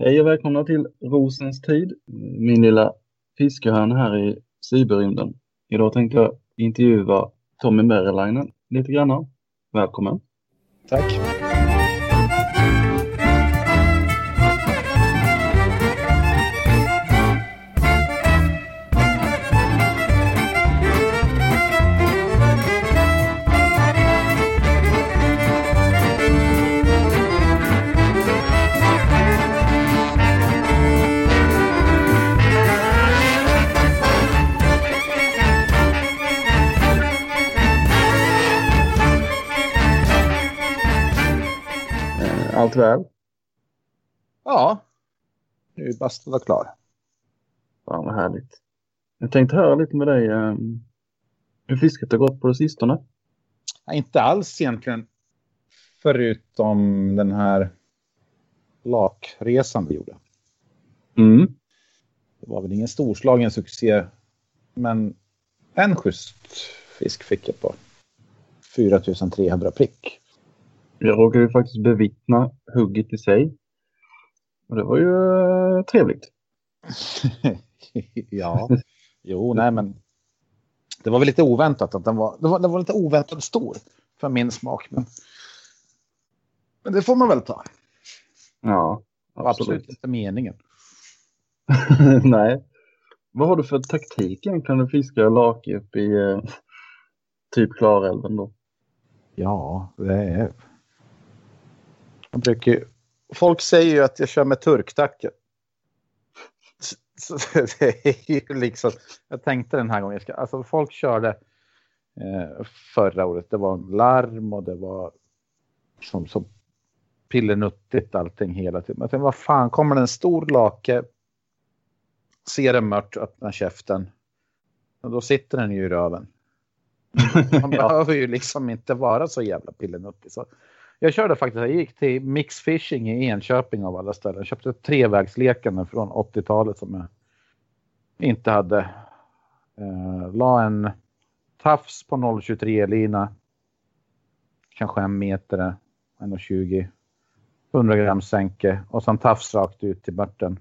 Hej och välkomna till Rosens tid, min lilla fiskehörna här i cyberrymden. Idag tänkte jag intervjua Tommy Merilainen lite grann. Välkommen! Tack! Väl? Ja, nu är bastun klar. Fan vad härligt. Jag tänkte höra lite med dig eh, hur fisket har gått på det sistone. Ja, inte alls egentligen. Förutom den här lakresan vi gjorde. Mm. Det var väl ingen storslagen succé. Men en schysst fisk fick jag på 4300 prick. Jag råkade ju faktiskt bevittna hugget i sig. Och det var ju eh, trevligt. ja, jo, nej men. Det var väl lite oväntat att den var, det var, den var lite oväntat stor för min smak. Men, men det får man väl ta. Ja, absolut absolut. inte meningen. Nej. Vad har du för taktik egentligen du fiskar lake upp i eh, typ Klarälven då? Ja, det är... Jag brukar. Folk säger ju att jag kör med turktacke. Så det är ju liksom... Jag tänkte den här gången, alltså folk körde eh, förra året. Det var larm och det var som så pillenuttigt allting hela tiden. Jag tänkte, vad fan, kommer det en stor lake, ser den mört, öppnar käften. Och då sitter den ju i röven. Man Ja. behöver ju liksom inte vara så jävla pillenuttig. Så jag körde faktiskt, jag gick till Mix Fishing i Enköping av alla ställen. Jag köpte trevägslekande från 80-talet som jag inte hade. Uh, la en tafs på 0,23-lina. Kanske en meter, 1,20. 100 gram sänke och sen tafs rakt ut till börten.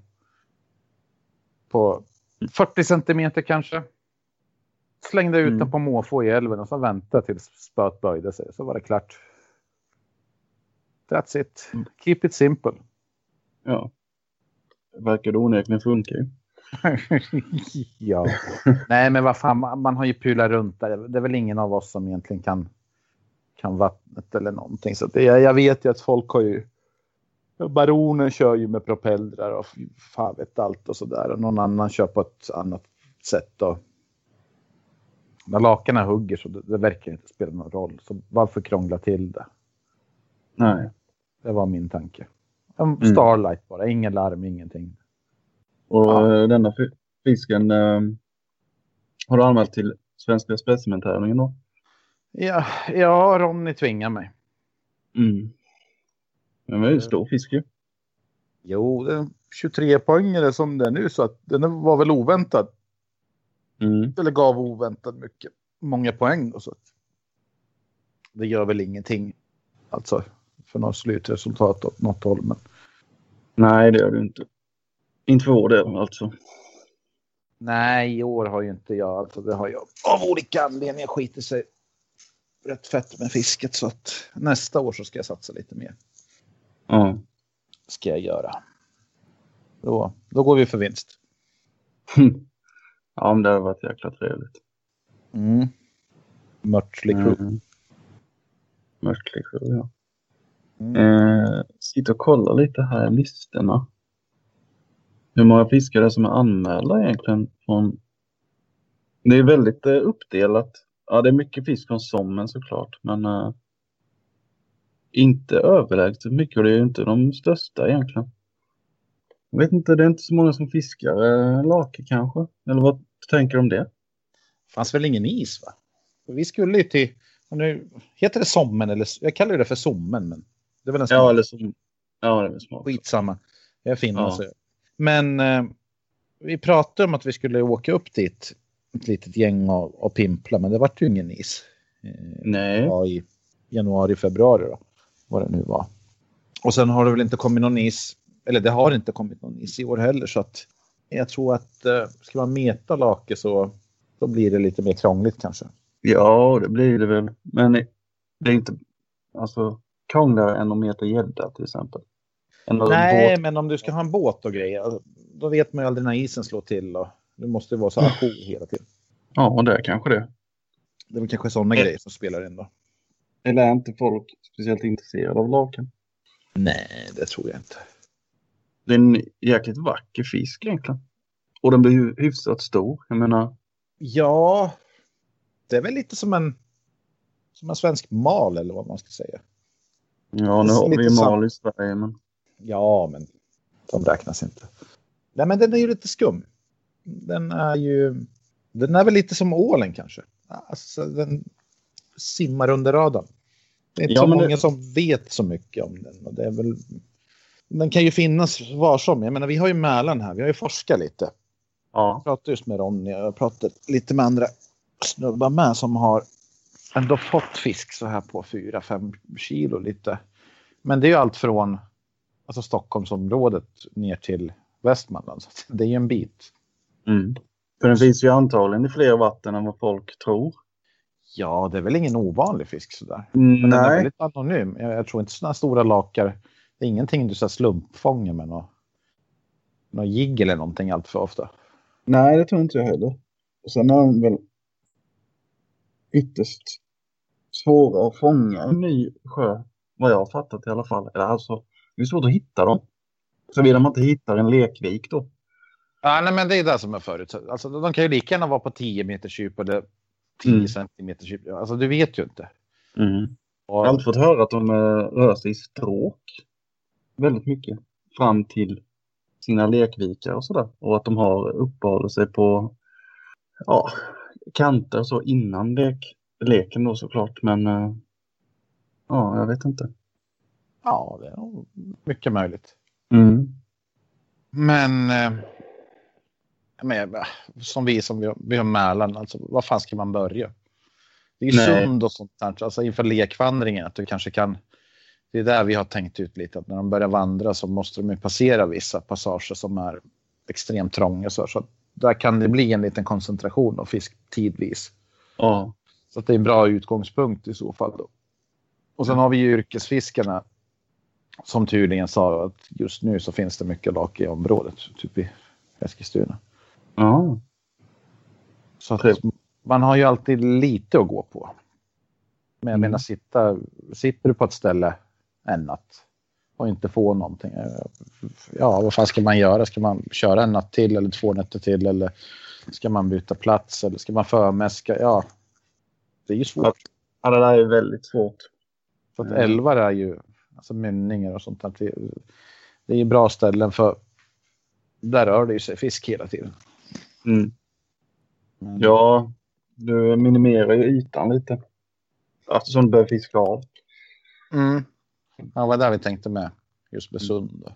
På 40 centimeter kanske. Slängde ut Mm. den på måfå i älven och så väntade tills spöet böjde sig. Så var det klart. That's it. Keep it simple. Ja. Det verkar onekligen funka ju. ja. Nej, men vad fan, man, man har ju pulat runt där. Det är väl ingen av oss som egentligen kan, kan vattnet eller någonting. Så det, jag vet ju att folk har ju... Baronen kör ju med propellrar och fan vet allt och sådär. Och någon annan kör på ett annat sätt. Och när lakarna hugger så det, det verkar inte spela någon roll. Så varför krångla till det? Nej. Det var min tanke. En Mm. Starlight bara, ingen larm, ingenting. Och Ja. eh, denna fi- fisken eh, har du anmält till Svenska specimentävlingen då? Ja, ja, Ronny tvingar mig. Mm. Men det är ju stor fisk ju. Jo, det är 23 poängare som det är nu så att den var väl oväntad. Mm. Eller gav oväntat mycket. Många poäng då så att det gör väl ingenting. Alltså för något slutresultat åt något håll. Men Nej, det gör du inte. Inte för vår del alltså. nej, i år har ju inte jag. Alltså det har jag av olika anledningar skitit sig rätt fett med fisket. Så att nästa år så ska jag satsa lite mer. Ja. Ska jag göra. Då, då går vi för vinst. ja, men det har varit jäkla trevligt. Mm. Mörtslig crew. Mm. Mörklig crew, ja. Mm. Eh, sitter och kollar lite här i listorna. Hur många fiskare som är anmälda egentligen från... Det är väldigt eh, uppdelat. Ja, det är mycket fisk från sommen såklart, men eh, inte överlägset mycket och det är ju inte de största egentligen. Jag vet inte, det är inte så många som fiskar eh, lake kanske. Eller vad tänker du om det? fanns väl ingen is va? Vi skulle ju till, nu, heter det sommen eller jag kallar det för sommen men det är väl en Ja, smak. eller som... Ja, det är väl smart. Skitsamma. Jag är finne Ja. så. Men eh, vi pratade om att vi skulle åka upp dit ett litet gäng och, och pimpla men det vart ju ingen is. Eh, Nej. det var i januari, februari då. Vad det nu var. Och sen har det väl inte kommit någon is eller det har inte kommit någon is i år heller så att jag tror att eh, ska man meta lake så då blir det lite mer krångligt kanske. Ja, det blir det väl. Men det är inte alltså, krångligare än att meta gädda till exempel. Nej, men om du ska ha en båt och grejer, då vet man ju aldrig när isen slår till och du måste vara så ajour hela tiden. Ja, och det är kanske det. Det är väl kanske sådana grejer som spelar in då. Eller är inte folk speciellt intresserade av laken? Nej, det tror jag inte. Det är en jäkligt vacker fisk egentligen. Och den blir ju hyfsat stor. Jag menar, Ja, det är väl lite som en, som en svensk mal eller vad man ska säga. Ja nu har vi ju mal i Sverige men Ja, men de räknas inte. Nej, men den är ju lite skum. Den är ju... Den är väl lite som ålen kanske. Alltså, den simmar under radarn. Det är inte Ja, så många det- som vet så mycket om den. Och det är väl... Den kan ju finnas var som. Jag menar, vi har ju Mälaren här. Vi har ju forskat lite. ja. Jag pratade just med Ronny och jag pratade lite med andra snubbar med som har ändå fått fisk så här på 4-5 kilo lite. Men det är ju allt från alltså Stockholmsområdet ner till Västmanland. Så det är ju en bit. Mm. För den finns ju antagligen i fler vatten än vad folk tror. Ja, det är väl ingen ovanlig fisk sådär. Men den är Nej. väldigt anonym. Jag, jag tror inte sådana stora lakar. Det är ingenting du så slumpfångar med något, något jigg eller någonting allt för ofta. Nej, det tror inte jag heller. Och sen är de väl ytterst svåra att fånga i en ny sjö. Vad jag har fattat i alla fall. Eller Alltså, det är svårt att hitta dem. Såvida man inte hittar en lekvik då. Ja, nej, men det är det som är förut. Alltså, de kan ju lika gärna vara på 10 meters djup eller 10 Mm. centimeters djup. Alltså, du vet ju inte. Jag har alltid fått höra att de eh, rör sig i stråk. Väldigt mycket. Fram till sina lekvikar och sådär. Och att de har uppehållit sig på ja, kanter och så innan lek, leken då såklart. Men eh, ja, jag vet inte. ja, det är nog mycket möjligt. Mm. Men, eh, men som vi som vi vi har Mälaren, alltså vad fan ska man börja? Det är ju sund och sånt där, alltså inför lekvandringen att du kanske kan. Det är där vi har tänkt ut lite att när de börjar vandra så måste de ju passera vissa passager som är extremt trånga så, så att där kan det bli en liten koncentration av fisk tidvis. Ja. Så att det är en bra utgångspunkt i så fall. Då. Och sen har vi ju yrkesfiskarna som tydligen sa att just nu så finns det mycket lake i området, typ i Eskilstuna. Ja. Så att man har ju alltid lite att gå på. Men jag Mm. menar, sitta, sitter du på ett ställe en natt och inte få någonting. Ja, vad fan ska man göra? Ska man köra en natt till eller två nätter till? Eller ska man byta plats? Eller ska man förmäska? Ja, det är ju svårt. ja, det där är väldigt svårt. För att Mm. älvar är ju, alltså mynningar och sånt där, det, det är ju bra ställen för där rör det ju sig fisk hela tiden. Mm. Men, Ja, du minimerar ju ytan lite. Eftersom du behöver fiska av. Mm. Ja, vad där vi tänkte med just med sund och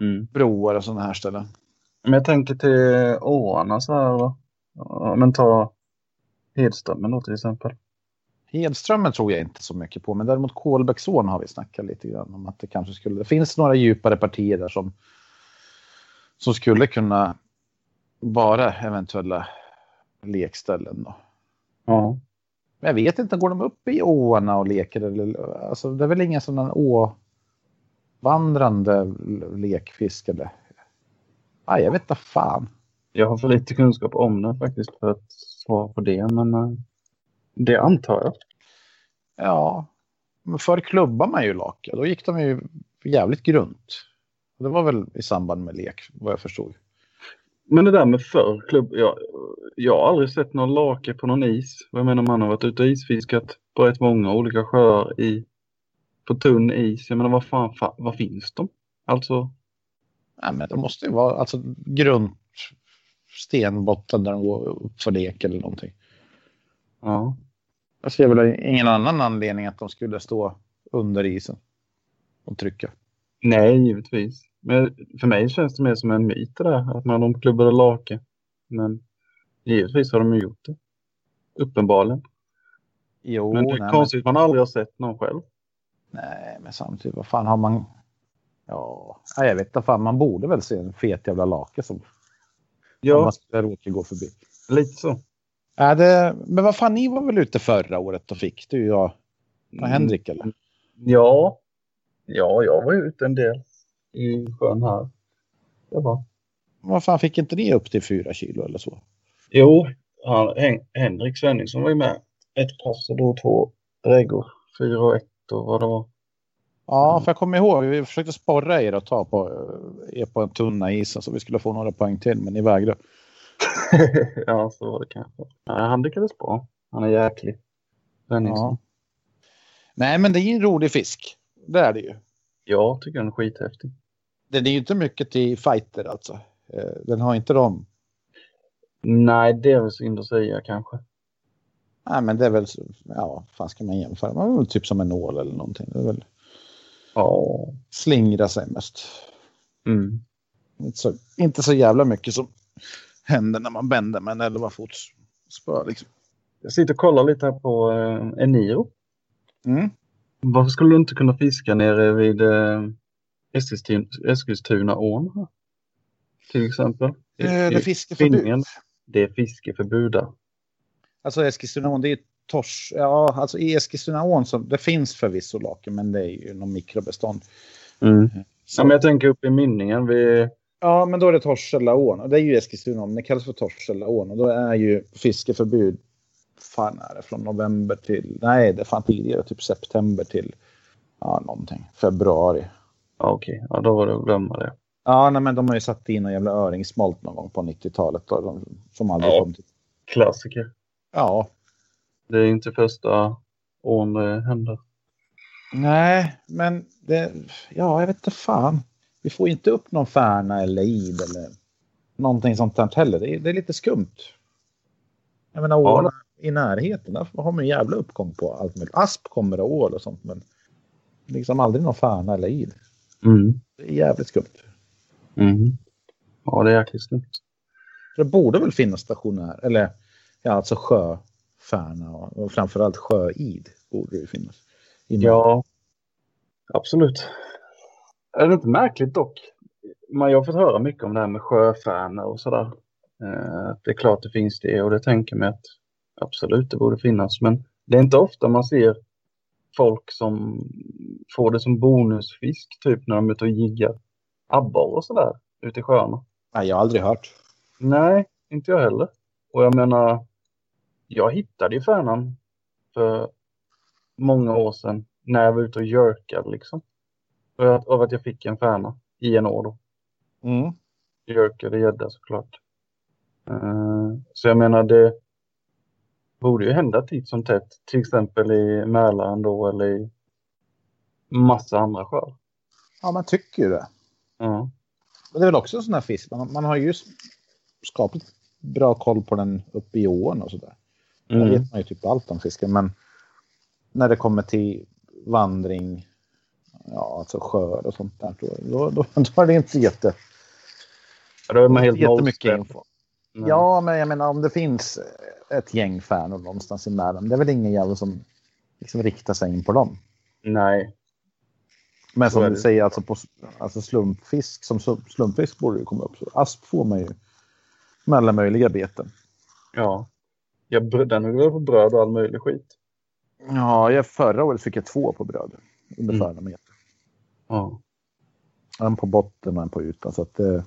Mm. broar och sådana här ställen. Men jag tänker till åarna så här. Ja, men ta Hedströmmen då till exempel. Hedströmmen tror jag inte så mycket på, men däremot Kolbäcksån har vi snackat lite grann om att det kanske skulle. Det finns några djupare partier där som som skulle kunna vara eventuella lekställen. Då. Ja. Men jag vet inte, går de upp i åarna och leker? Eller, alltså, det är väl ingen sån åvandrande lekfisk? Eller? Ah, jag vet inte fan. Jag har för lite kunskap om det faktiskt för att svara på det. Men eh, det antar jag. Ja, men förr klubbar man ju lake. Då gick de ju jävligt grunt. Det var väl i samband med lek, vad jag förstod. Men det där med förr klubb. Jag, jag har aldrig sett någon lake på någon is. Vad jag menar man har varit ute och isfiskat på rätt många olika sjöar i på tunn is. Jag menar vad fan, fa, vad finns de? Alltså. Nej, men det måste ju vara alltså, grunt stenbotten där de går upp för lek eller någonting. Ja. Jag ser väl ingen annan anledning att de skulle stå under isen och trycka. Nej, givetvis. Men för mig känns det mer som en myt det där. Att man de klubbade lake. Men givetvis har de ju gjort det. Uppenbarligen. Jo, Men det är nej, konstigt att man aldrig har sett någon själv. Men, nej, men samtidigt, vad fan har man? Ja, jag vet inte fan. Man borde väl se en fet jävla lake som om Ja, man skulle råka gå förbi. lite så. Är det, men vad fan, ni var väl ute förra året och fick du jag och Henrik eller? Ja. Ja, jag var ute en del i sjön här. Det var. Vad fan fick inte ni upp till fyra kilo eller så? Jo, han, Hen Henrik Svenningsson var ju med. Ett pass och då två dräggor. Fyra och ett och vad det var. Ja, för jag kommer ihåg, vi försökte sporra er att ta på er på en tunna isen så vi skulle få några poäng till, men ni vägrade. ja, så var det kanske. Nej, han lyckades bra. Han är jäklig. Ja. Nej, men det är en rolig fisk. Det är det ju. Jag tycker den är skithäftig. Den är ju inte mycket till fighter alltså. Eh, Den har inte de. Nej, det är väl synd att säga kanske. Nej, men det är väl, ja, vad fan ska man jämföra? Man är väl typ som en nål eller någonting. Det är väl Ja. slingra sig mest. Mm. Inte så, inte så jävla mycket som händer när man bänder med en 11 fots spö liksom. Jag sitter och kollar lite här på eh, Eniro. Mm. Varför skulle du inte kunna fiska nere vid eh, Eskilstuna, Eskilstunaån? Till exempel. Eh, Det är fiskeförbud. Finningen. Det är fiskeförbud där. Alltså Eskilstunaån, det är tors. Ja, alltså i Eskilstunaån så det finns förvisso laken, men det är ju någon mikrobestånd. Så, Ja, men jag tänker upp i mynningen. Vi, Ja, men då är det Torshällaån och det är ju Eskilstunaån. Det kallas för Torshällaån och då är ju fiskeförbud. Fan är det från november till? Nej, det är fan tidigare, typ september till ja, någonting februari. Ja, okej, ja, då var det att glömma det. Ja, nej, men de har ju satt in en jävla öringsmolt någon gång på 90-talet då, de, som aldrig Ja. kom till. Klassiker. Ja, Det är inte första åren det händer. nej, men det. Ja, jag vet inte fan. Vi får inte upp någon färna eller id eller någonting sånt där heller. Det är, det är lite skumt. Jag menar, Ja. ål i närheten, där har man en jävla uppgång på allt möjligt. Asp kommer och ål och sånt, men liksom aldrig någon färna eller id. Mm. Det är jävligt skumt. Mm. Ja, det är jäkligt. För det borde väl finnas stationär, eller ja, alltså sjöfärna och, framförallt sjöid borde det finnas. I Ja, absolut. Är det inte märkligt dock? Man, jag har fått höra mycket om det här med sjöfärnor och sådär. Eh, det är klart det finns det och det tänker mig att absolut det borde finnas. Men det är inte ofta man ser folk som får det som bonusfisk typ när de är ute och jiggar abborre och sådär ute i sjöarna. Nej, jag har aldrig hört. Nej, inte jag heller. Och jag menar, jag hittade ju färnan för många år sedan när jag var ute och jerkade liksom. Att, av att jag fick en färna i en år då. Mm. Jerkade gädda såklart. Eh, så jag menar det borde ju hända titt som tätt. Till exempel i Mälaren då eller i massa andra sjöar. Ja, man tycker ju det. Ja. Men det är väl också en sån här fisk. Man, man har ju skapligt bra koll på den uppe i ån och sådär. Där Mm. vet man ju typ allt om fisken. Men när det kommer till vandring, ja alltså sjöar och sånt där, då, då, då, är det inte jätte, Ja, Då är man helt jättemycket info. Nej. Ja, men jag menar om det finns ett gäng färnor någonstans i Mälaren, det är väl ingen jävel som liksom riktar sig in på dem. Nej. Men som du det. säger, alltså, på, alltså slumpfisk, som slump- slumpfisk borde det komma upp. Så asp får man ju med alla möjliga beten. Ja. Jag, den väl på bröd och all möjlig skit. Ja, jag, förra året fick jag två på bröd under Mm. förra meter. Ja. En på botten och en på ytan. Så att, eh,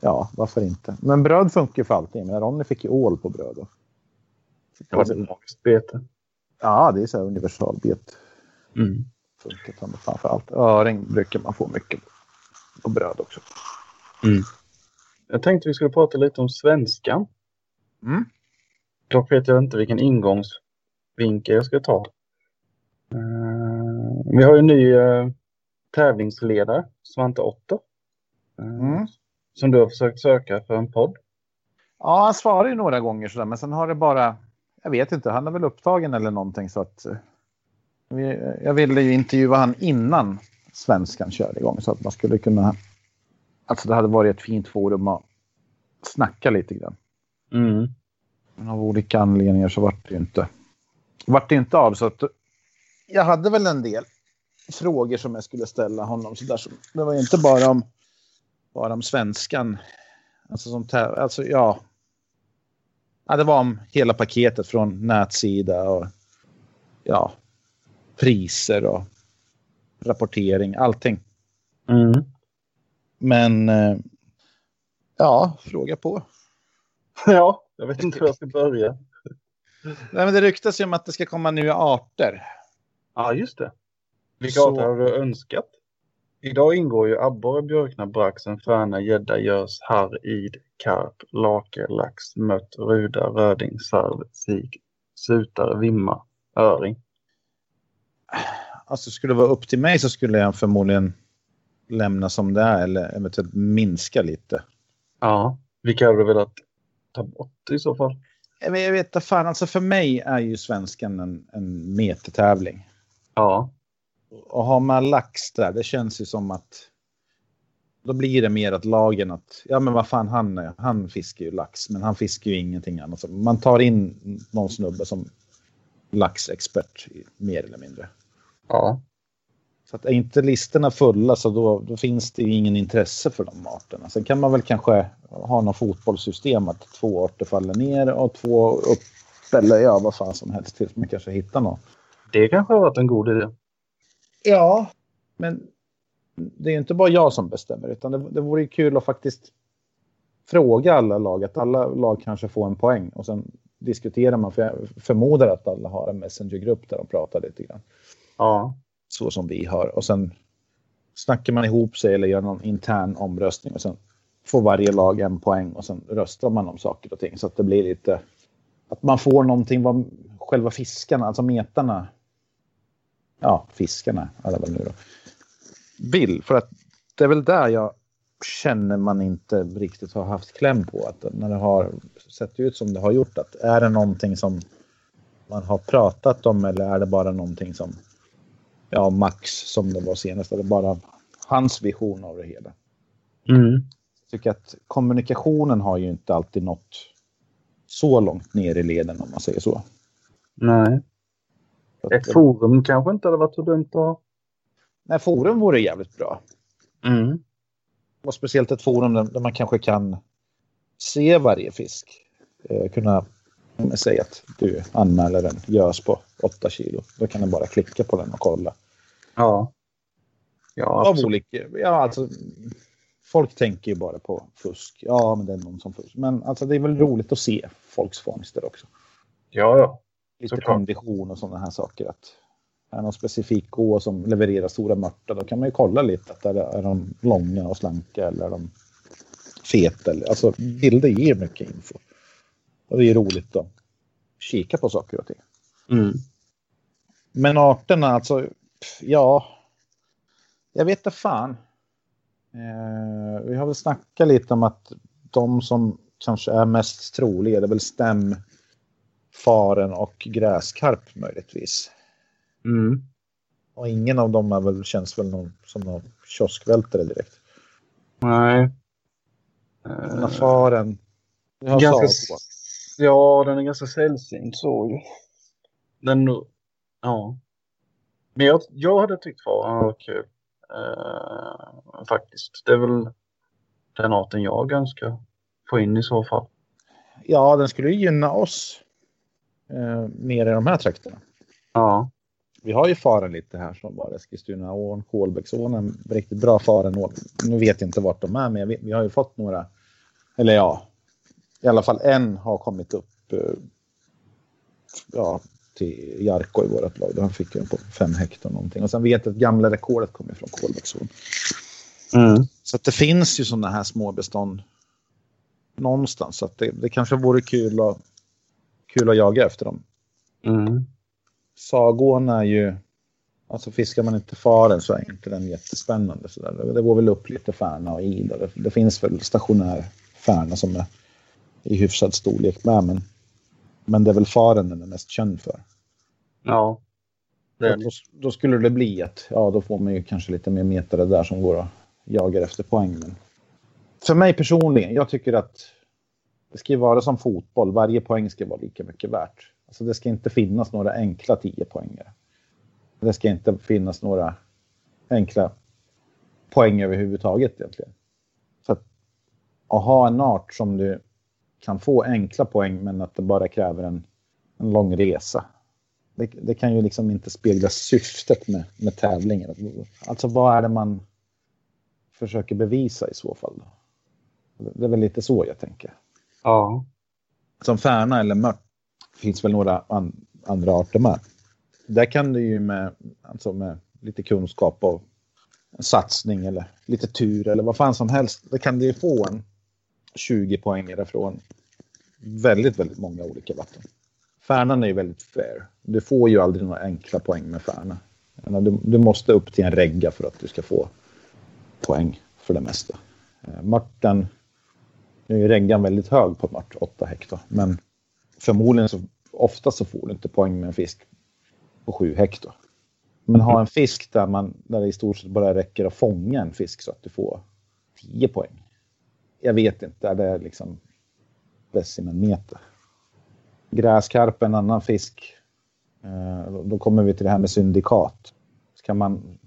ja, varför inte? Men bröd funkar ju för allting. Men Ronny fick ju ål på bröd. Då. Det var ett magiskt bete. Ja, det är så här universalbet. Mm. Funkar som fan för allt. Öring brukar man få mycket på bröd också. Jag tänkte vi skulle prata lite om svenskan. Mm. Dock vet jag inte vilken ingångsvinkel jag ska ta. Eh, vi har ju en ny eh, tävlingsledare, Svante Otter. eh, Mm. Som du har försökt söka för en podd. Ja, han svarar ju några gånger sådär, men sen har det bara... Jag vet inte, han är väl upptagen eller någonting så att... eh, jag ville ju intervjua han innan svenskan körde igång så att man skulle kunna... Alltså det hade varit ett fint forum att snacka lite grann. Mm. Men av olika anledningar så vart det ju inte, vart det inte av. Så att jag hade väl en del frågor som jag skulle ställa honom. Så där. Det var inte bara om, bara om svenskan. Alltså, som, alltså ja. ja. Det var om hela paketet från nätsida och ja, priser och rapportering, allting. Mm. Men eh, ja, fråga på. Ja, jag vet inte hur jag ska börja. Nej, men det ryktas ju om att det ska komma nya arter. Ja, just det. Vilka Så- arter har du önskat? Idag ingår ju abborre, björkna, braxen, färna, gädda, gös, harr, id, karp, lake, lax, mött, ruda, röding, sarv, sik, sutare, vimma, öring. Alltså skulle det vara upp till mig så skulle jag förmodligen lämna som det är eller eventuellt minska lite. Ja. Vilka hade du velat ta bort i så fall? Jag vet, jag vet inte fan, alltså för mig är ju svenskan en, en metertävling. Ja. Och har man lax där, det känns ju som att då blir det mer att lagen att, ja men vad fan han, är- han fiskar ju lax, men han fiskar ju ingenting annat. Så Man tar in någon snubbe som laxexpert, mer eller mindre. Ja. Så att är inte listorna fulla så då, då finns det ju ingen intresse för de arterna. Sen kan man väl kanske ha något fotbollssystem att två arter faller ner och två upp. Eller ja, vad fan som helst tills man kanske hittar något. Det kanske har varit en god idé. Ja, men det är inte bara jag som bestämmer utan det, det vore kul att faktiskt fråga alla lag att alla lag kanske får en poäng och sen diskuterar man för jag förmodar att alla har en messengergrupp där de pratar lite grann. Ja. så som vi har. Och sen snackar man ihop sig eller gör någon intern omröstning och sen får varje lag en poäng och sen röstar man om saker och ting så att det blir lite att man får någonting vad själva fiskarna, alltså metarna. Ja, fiskarna det väl nu då. Vill för att det är väl där jag känner man inte riktigt har haft kläm på att när det har sett ut som det har gjort att är det någonting som man har pratat om eller är det bara någonting som ja, Max som det var senast, eller bara hans vision av det hela. Mm. Jag tycker att kommunikationen har ju inte alltid nått så långt ner i leden om man säger så. Nej. Ett forum kanske inte hade varit så dumt att ha. Nej, forum vore jävligt bra. Mm. Och speciellt ett forum där, man kanske kan se varje fisk. Eh, kunna säger att du anmäler en gös på 8 kilo. Då kan du bara klicka på den och kolla. Ja. Ja, Av olika, ja, alltså, folk tänker ju bara på fusk. Ja, men det är någon som fusk. Men alltså, det är väl roligt att se folks fångster också. Ja, ja. Lite Såklart. kondition och sådana här saker. Att är någon specifik gå som levererar stora mörtar, då kan man ju kolla lite. Att är, är de långa och slanka eller är de feta? Eller, alltså, bilder ger mycket info. Och det är roligt att kika på saker och ting. Mm. Men arterna, alltså, ja. Jag vet inte fan. Eh, vi har väl snackat lite om att de som kanske är mest troliga, det är väl stäm, faren och gräskarp möjligtvis. Mm. Och ingen av dem är väl, känns väl någon, som någon kioskvältare direkt. Nej. Men faren. Ganska, ja, den är ganska sällsynt så ju. Den, ja. Men jag, jag hade tyckt faran var kul. Eh, faktiskt. Det är väl den arten jag önskar få in i så fall. Ja, den skulle ju gynna oss. Eh, mer i de här trakterna. Ja. Vi har ju faren lite här som var Eskilstunaån, Kolbäcksån, riktigt bra farenål. Nu vet jag inte vart de är, men vet, vi har ju fått några. Eller ja, i alla fall en har kommit upp. eh, Ja, till Jarko i vårt lag. Han fick den på fem hektar någonting. Och sen vet jag att gamla rekordet kommer från Kolbäcksån. Mm. Så det finns ju sådana här små bestånd någonstans. Så det, det kanske vore kul att, kul att jaga efter dem. Mm. Sagån är ju... Alltså fiskar man inte faren så är inte den jättespännande. Så där. Det går väl upp lite färna och id. Det, det finns väl stationär färna som är i hyfsad storlek med. Men, men det är väl faren den är mest känd för. Ja. Då, då skulle det bli att ja, då får man ju kanske lite mer metare där som går och jagar efter poäng. Men för mig personligen, jag tycker att det ska ju vara som fotboll. Varje poäng ska vara lika mycket värt. Alltså det ska inte finnas några enkla 10 poängare. Det ska inte finnas några enkla poäng överhuvudtaget egentligen. Så att, att ha en art som du kan få enkla poäng men att det bara kräver en, en lång resa. Det, det, kan ju liksom inte spegla syftet med, med tävlingen. Alltså vad är det man försöker bevisa i så fall? Det är väl lite så jag tänker. Ja. Som färna eller mört finns väl några an, andra arter med. Där kan du ju med, alltså med lite kunskap och en satsning eller lite tur eller vad fan som helst. då kan du ju få en 20 poäng därifrån. väldigt, väldigt många olika vatten. Färnan är ju väldigt fair. Du får ju aldrig några enkla poäng med Färna. Du, du måste upp till en regga för att du ska få poäng för det mesta. Eh, Mörten, nu är reggan väldigt hög på mört, 8 hektar, men förmodligen så ofta så får du inte poäng med en fisk på 7 hektar. Men ha en fisk där, man, där det i stort sett bara räcker att fånga en fisk så att du får 10 poäng. Jag vet inte, är det liksom decimeter? Gräskarp, en annan fisk. Eh, då kommer vi till det här med syndikat. Ska man,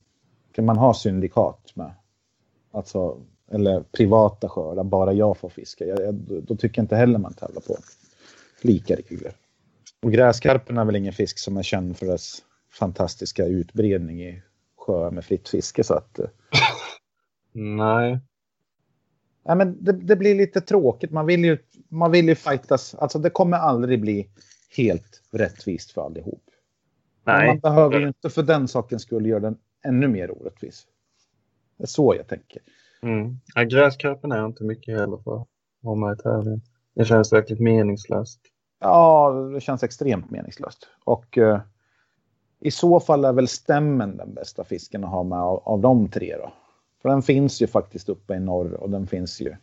kan man ha syndikat med? Alltså, eller privata skördar, bara jag får fiska. Jag, då tycker jag inte heller man tävlar på lika regler. Och gräskarpen är väl ingen fisk som är känd för dess fantastiska utbredning i sjöar med fritt fiske. Så att, eh, Nej. Ja, men det, det, blir lite tråkigt. Man vill ju, man vill ju fightas. Alltså det kommer aldrig bli helt rättvist för allihop. Nej. man behöver ju inte för den sakens skull göra den ännu mer orättvis. Det är så jag tänker. Mm. Ja, gräskarpen är inte mycket heller för att vara med i tävlingen. Det känns verkligen meningslöst. Ja, det känns extremt meningslöst. Och eh, i så fall är väl stämmen den bästa fisken att ha med av, av de tre då. För den finns ju faktiskt uppe i norr och den finns ju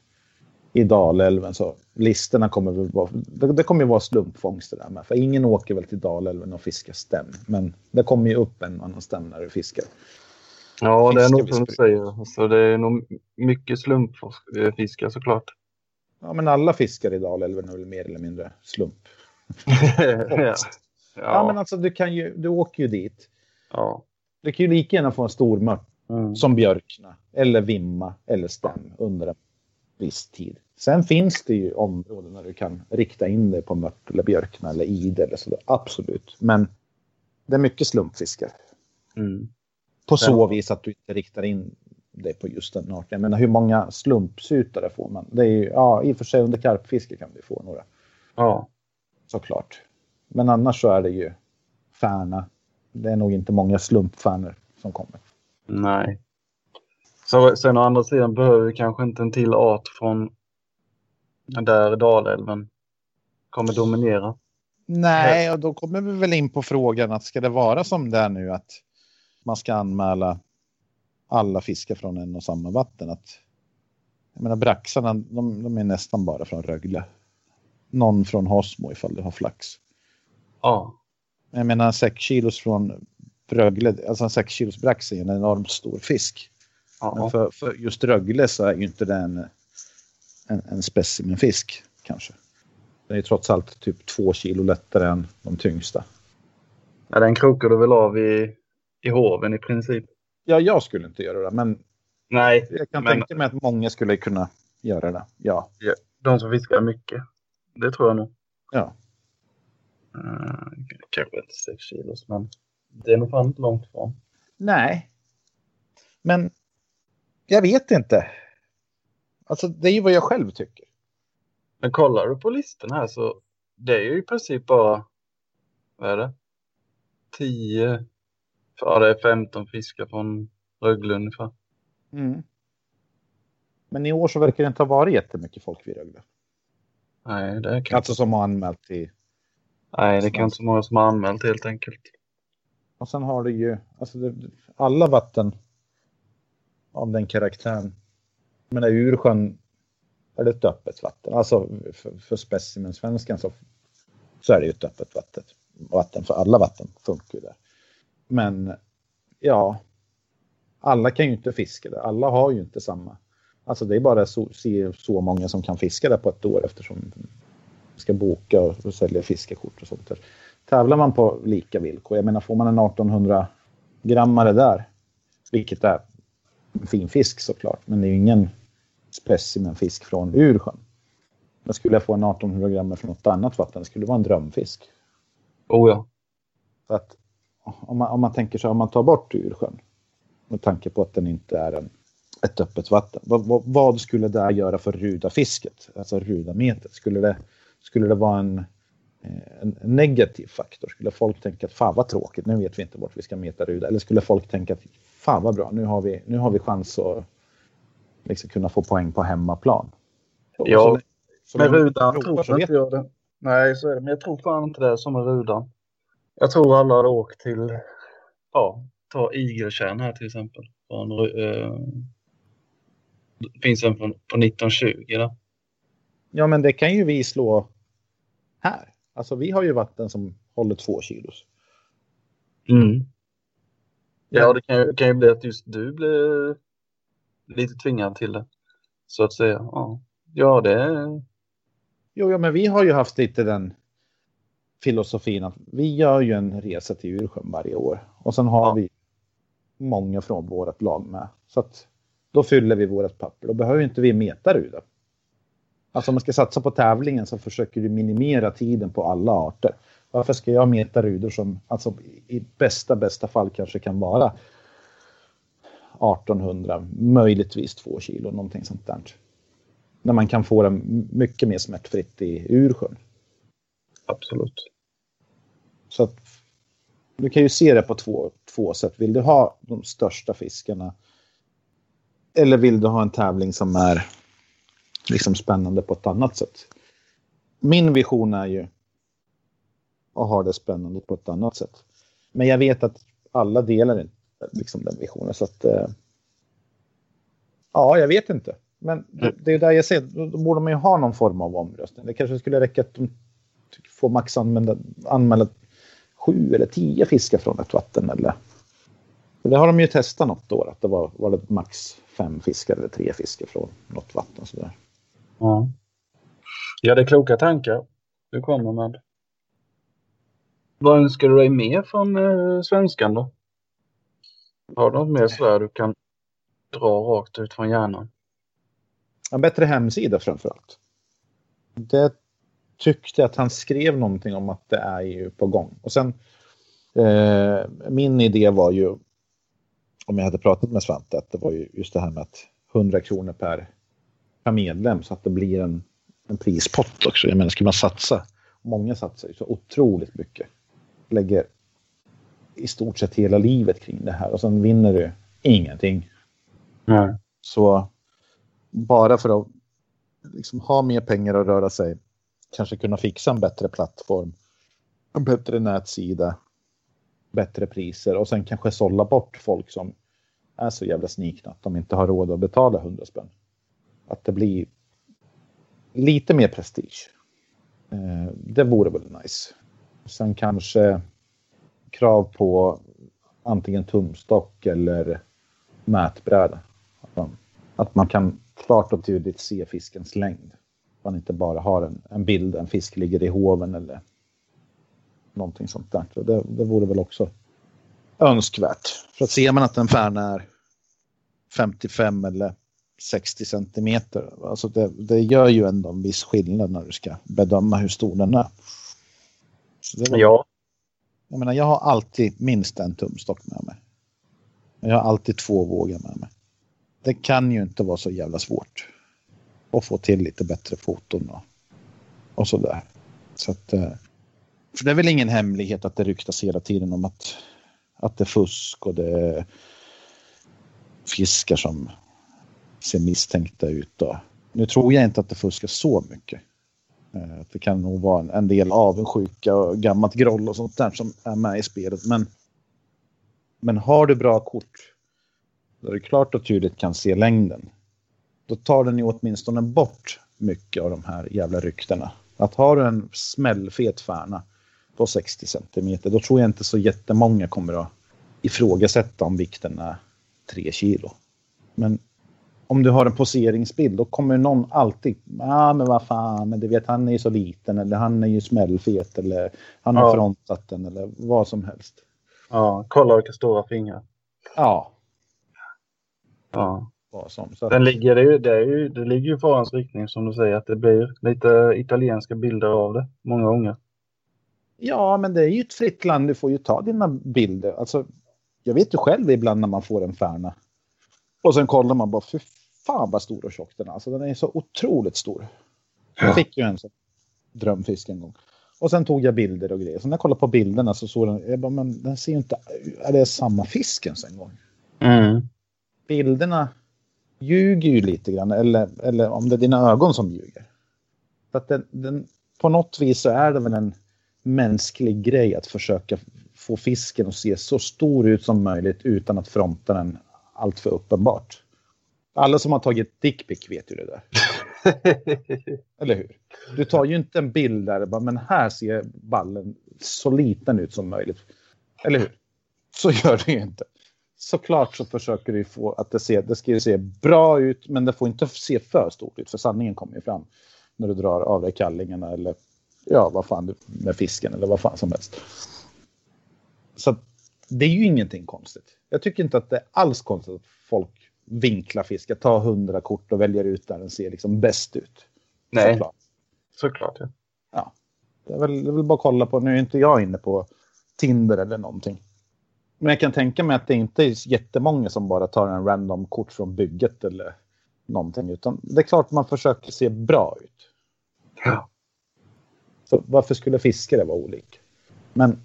i Dalälven. Så listorna kommer väl vara, det, det kommer ju vara slumpfångster där med. För ingen åker väl till Dalälven och fiskar stäm. Men det kommer ju upp en annan stäm när du fiskar. Ja, det är nog som du säger. Alltså, det är nog mycket slumpfiskar såklart. Ja, men alla fiskar i Dalälven är väl mer eller mindre slump. ja. ja. men alltså du kan ju, du åker ju dit. Ja. Du kan ju lika gärna få en stor mört Mm. Som björkna eller vimma eller stäm under en viss tid. Sen finns det ju områden där du kan rikta in dig på mört eller björkna eller ide eller sådär. Absolut. Men det är mycket slumpfiskar. Mm. På så ja. vis att du inte riktar in dig på just den arten. Jag menar hur många slumpsutare får man? Det är ju, ja, i och för sig under karpfiske kan vi få några. Ja. Såklart. Men annars så är det ju färna. Det är nog inte många slumpfärnor som kommer. Nej. Så, sen å andra sidan behöver vi kanske inte en till art från där Dalälven kommer dominera. Nej, och då kommer vi väl in på frågan att ska det vara som det är nu att man ska anmäla alla fiskar från en och samma vatten? Att, jag menar braxarna, de, de är nästan bara från Rögle. Någon från Hosmo ifall du har flax. Ja. Jag menar 6 kilos från Rögle, alltså en 6 kilos brax är en enormt stor fisk. Ja. Men för, för, just Rögle så är ju inte det en, en, en specimenfisk kanske. Den är trots allt typ två kilo lättare än de tyngsta. Ja, den krokar du väl av i, i hoven i princip? Ja, jag skulle inte göra det, men Nej, jag kan men... tänka mig att många skulle kunna göra det. Ja. ja de som fiskar mycket. Det tror jag nog. Ja. Uh, kanske inte 6 kilos, men det är nog fan inte långt ifrån. Nej. Men jag vet inte. Alltså det är ju vad jag själv tycker. Men kollar du på listan här så det är ju i princip bara, vad är det? 10, ja det är 15 fiskar från Rögle ungefär. Mm. Men i år så verkar det inte ha varit jättemycket folk vid Rögle. Nej, det kan Alltså som har anmält till... Nej, det kan inte så många som har anmält helt enkelt. Och sen har du ju alltså det, alla vatten av den karaktären. Jag menar Ursjön är det ett öppet vatten. Alltså för, för specimensvenskan så, så är det ju ett öppet vatten. Vatten för alla vatten funkar ju där. Men ja, alla kan ju inte fiska där. Alla har ju inte samma. Alltså det är bara så, så många som kan fiska där på ett år eftersom ska boka och, och sälja fiskekort och sånt där tävlar man på lika villkor. Jag menar, får man en 1800 grammare där Vilket är en fin fisk såklart, men det är ju ingen specimenfisk från ursjön. Men skulle jag få en 1800 gram från något annat vatten, det skulle vara en drömfisk. Oh ja. Så att om man, om man tänker så om man tar bort ursjön med tanke på att den inte är en, ett öppet vatten. Vad, vad, vad skulle det göra för rudafisket? Alltså rudametet? Skulle det, skulle det vara en, en, negativ faktor? Skulle folk tänka att fan vad tråkigt, nu vet vi inte vart vi ska meta ruda. Eller skulle folk tänka att fan vad bra, nu har vi, nu har vi chans att liksom kunna få poäng på hemmaplan. Ja, så, så med rudan tror jag inte jag det. Nej, så är det. Men jag tror fan inte det är som med rudan. Jag tror alla hade åkt till, ja, ta igelkärn här till exempel. Från, det finns en från, på 1920 där. Ja, men det kan ju vi slå här. Alltså vi har ju vatten som håller två kilos. Mm. Ja, det kan ju, kan ju bli att just du blir lite tvingad till det. Så att säga. Ja, ja det är... Jo, ja, men vi har ju haft lite den filosofin att vi gör ju en resa till Ursjön varje år och sen har ja. vi många från vårt lag med. Så att då fyller vi vårt papper. Då behöver inte vi meta ruda. Alltså om man ska satsa på tävlingen så försöker du minimera tiden på alla arter. Varför ska jag meta rudor som alltså i bästa bästa fall kanske kan vara 1800, möjligtvis 2 kilo, någonting sånt där. När man kan få det mycket mer smärtfritt i ursjön. Absolut. Så att du kan ju se det på två, två sätt. Vill du ha de största fiskarna? Eller vill du ha en tävling som är liksom spännande på ett annat sätt? Min vision är ju att ha det spännande på ett annat sätt. Men jag vet att alla delar inte liksom den visionen. Så att, eh, ja, jag vet inte. Men det är där jag ser, då borde man ju ha någon form av omröstning. Det kanske skulle räcka att de får max anmäla, anmäla sju eller tio fiskar från ett vatten. Eller, det har de ju testat något år, att det var, var det max fem fiskar eller tre fiskar från något vatten. Sådär. Ja. ja, det är kloka tankar du kommer med. Vad önskar du dig mer från eh, svenskan då? Har du något mer sådär du kan dra rakt ut från hjärnan? En bättre hemsida framför allt. Det tyckte att han skrev någonting om att det är ju på gång. Och sen eh, min idé var ju, om jag hade pratat med Svante, att det var ju just det här med att 100 kronor per, per medlem så att det blir en, en prispott också. Jag menar, ska man satsa, många satsar ju så otroligt mycket. Lägger i stort sett hela livet kring det här och sen vinner du ingenting. Mm. Så bara för att liksom ha mer pengar att röra sig kanske kunna fixa en bättre plattform, en bättre nätsida, bättre priser och sen kanske sålla bort folk som är så jävla snikna att de inte har råd att betala 100 spänn. Att det blir lite mer prestige. Eh, det vore väl nice. Sen kanske krav på antingen tumstock eller mätbräda. Att man, att man kan klart och tydligt se fiskens längd man inte bara har en, en bild, en fisk ligger i hoven eller någonting sånt där. Så det, det vore väl också önskvärt. För att ser man att en färna är 55 eller 60 centimeter, alltså det, det gör ju ändå en viss skillnad när du ska bedöma hur stor den är. Var, ja. Jag menar, jag har alltid minst en tumstock med mig. Jag har alltid två vågor med mig. Det kan ju inte vara så jävla svårt och få till lite bättre foton och, och sådär. Så att, eh, för det är väl ingen hemlighet att det ryktas hela tiden om att, att det är fusk och det är fiskar som ser misstänkta ut. Och, nu tror jag inte att det fuskas så mycket. Eh, det kan nog vara en del avundsjuka och gammalt groll och sånt där som är med i spelet. Men, men har du bra kort, där du klart och tydligt kan se längden, då tar den ju åtminstone bort mycket av de här jävla ryktena. Att har du en smällfet färna på 60 centimeter, då tror jag inte så jättemånga kommer att ifrågasätta om vikten är 3 kilo. Men om du har en poseringsbild, då kommer någon alltid, ja ah, men vad fan, men du vet han är ju så liten eller han är ju smällfet eller han har ja. frontat den eller vad som helst. Ja, kolla vilka stora fingrar. Ja, Ja. Vad som. Så Den ligger, det, ju- det, är ju, det ligger ju farans riktning som du säger att det blir lite italienska bilder av det många gånger. ja, men det är ju ett fritt land. Du får ju ta dina bilder. Alltså, jag vet ju själv ibland när man får en färna. Och sen kollar man bara, för fan vad stor och tjock den är. Alltså den är så otroligt stor. Jag fick ju en sån drömfisk en gång. Och sen tog jag bilder och grejer. Så när jag kollade på bilderna så såg den, jag bara, men den ser ju inte, är det samma fisk ens en gång? Mm. bilderna ljuger ju lite grann. Eller, eller om det är dina ögon som ljuger. För att den, den, på något vis så är det väl en mänsklig grej att försöka få fisken att se så stor ut som möjligt utan att fronta den allt för uppenbart. Alla som har tagit dickpic vet ju det där. Eller hur? Du tar ju inte en bild där bara, men här ser ballen så liten ut som möjligt. Eller hur? Så gör du ju inte. Såklart så försöker du få att det, ser, det ska se bra ut, men det får inte se för stort ut, för sanningen kommer ju fram när du drar av dig kallingarna eller ja, vad fan med fisken eller vad fan som helst. Så det är ju ingenting konstigt. Jag tycker inte att det är alls konstigt att folk vinklar fiskar, tar hundra kort och väljer ut där den ser liksom bäst ut. Nej, Såklart. såklart. Ja. Det är, väl, det är väl bara att kolla på, nu är inte jag inne på Tinder eller någonting. Men jag kan tänka mig att det inte är jättemånga som bara tar en random kort från bygget eller någonting. Utan det är klart man försöker se bra ut. Ja. Så varför skulle fiskare vara olika? Men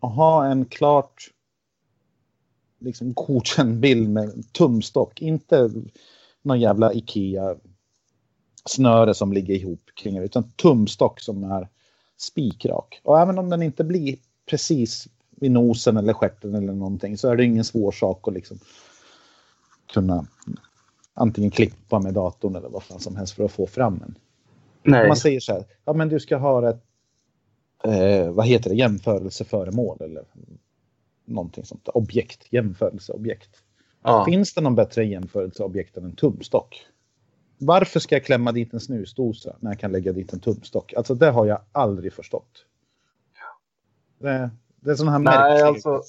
att ha en klart liksom godkänd bild med en tumstock, inte någon jävla Ikea snöre som ligger ihop kring det, utan tumstock som är spikrak. Och även om den inte blir precis vid nosen eller stjärten eller någonting så är det ingen svår sak att liksom kunna antingen klippa med datorn eller vad fan som helst för att få fram en. Nej. man säger så här, ja men du ska ha ett, eh, vad heter det, jämförelseföremål eller någonting sånt. Objekt, jämförelseobjekt. Ja. Finns det någon bättre jämförelseobjekt än en tumstock? Varför ska jag klämma dit en snusdosa när jag kan lägga dit en tumstock? Alltså det har jag aldrig förstått. Det, det är sådana här Nej, alltså.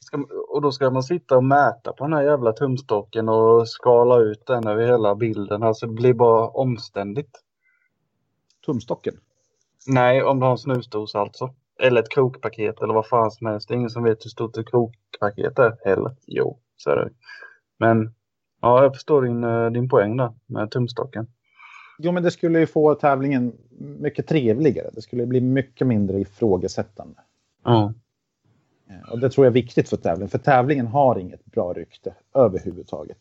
Ska, och då ska man sitta och mäta på den här jävla tumstocken och skala ut den över hela bilden. Alltså det blir bara omständigt. Tumstocken? Nej, om du har en snusdosa alltså. Eller ett krokpaket eller vad fan som helst. Det är ingen som vet hur stort ett krokpaket är heller. Jo, så är det. Men ja, jag förstår din, eh, din poäng där med tumstocken. Jo, men det skulle ju få tävlingen mycket trevligare. Det skulle bli mycket mindre ifrågasättande. Ja. Eh, Och det tror jag är viktigt för tävlingen. För tävlingen har inget bra rykte överhuvudtaget.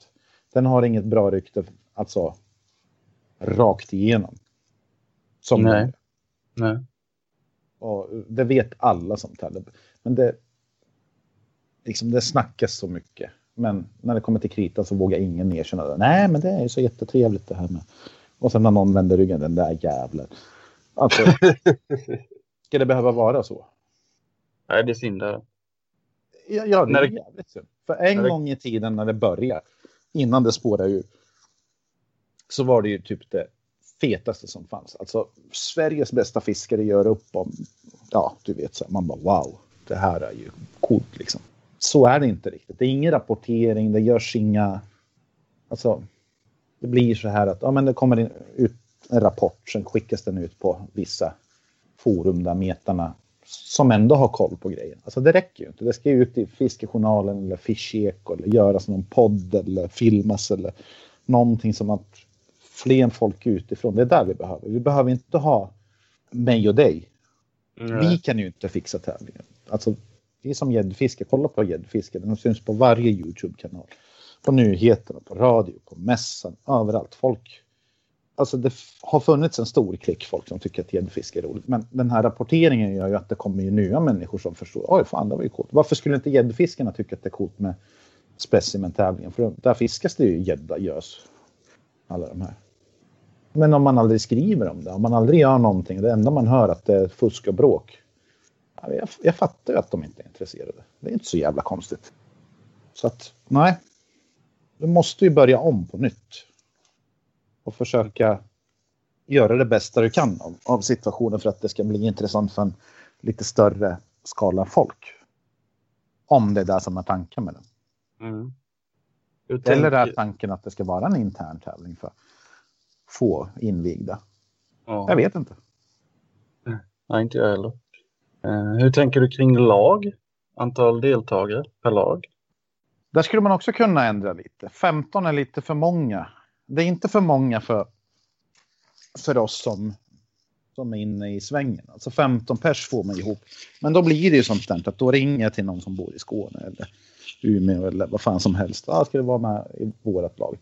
Den har inget bra rykte, alltså rakt igenom. Som Nej. Nej. Och det vet alla som tävlar. Men det, liksom det snackas så mycket. Men när det kommer till kritan så vågar ingen erkänna det. Nej, men det är ju så jättetrevligt det här med. Och sen när någon vänder ryggen, den där jävlen. Alltså, ska det behöva vara så? Nej, det är synd. Ja, det När är det- jävligt synd. För en det- gång i tiden när det började, innan det spårade ur, så var det ju typ det fetaste som fanns. Alltså Sveriges bästa fiskare gör upp om, ja du vet, så här, man bara wow, det här är ju coolt liksom. Så är det inte riktigt. Det är ingen rapportering, det görs inga, alltså det blir så här att ja, men det kommer in, ut en rapport, sen skickas den ut på vissa forum där metarna som ändå har koll på grejen. Alltså det räcker ju inte. Det ska ju ut i Fiskejournalen eller Fischeko eller göras någon podd eller filmas eller någonting som att fler folk utifrån. Det är där vi behöver. Vi behöver inte ha mig och dig. Vi kan ju inte fixa tävlingen. Alltså, vi är som gäddfiske. Kolla på gäddfiske. Den syns på varje YouTube-kanal. På nyheterna, på radio, på mässan, överallt. Folk Alltså det har funnits en stor klick folk som tycker att gäddfiske är roligt. Men den här rapporteringen gör ju att det kommer ju nya människor som förstår. Oj, fan det var ju coolt. Varför skulle inte gäddfiskarna tycka att det är coolt med specimentävlingen? För där fiskas det ju gädda, gös. Alla de här. Men om man aldrig skriver om det, om man aldrig gör någonting, det enda man hör att det är fusk och bråk. Jag, jag fattar ju att de inte är intresserade. Det är inte så jävla konstigt. Så att, nej. Du måste ju börja om på nytt. Och försöka göra det bästa du kan av, av situationen för att det ska bli intressant för en lite större skala folk. Om det är det som är tanken med den. Mm. Hur Eller är tänker- tanken att det ska vara en intern tävling för få invigda? Ja. Jag vet inte. Nej, inte jag heller. Eh, hur tänker du kring lag? Antal deltagare per lag? Där skulle man också kunna ändra lite. 15 är lite för många. Det är inte för många för, för oss som, som är inne i svängen. Alltså 15 pers får man ihop. Men då blir det ju sånt där att då ringer jag till någon som bor i Skåne eller Umeå eller vad fan som helst. Ah, ska du vara med i vårt lag?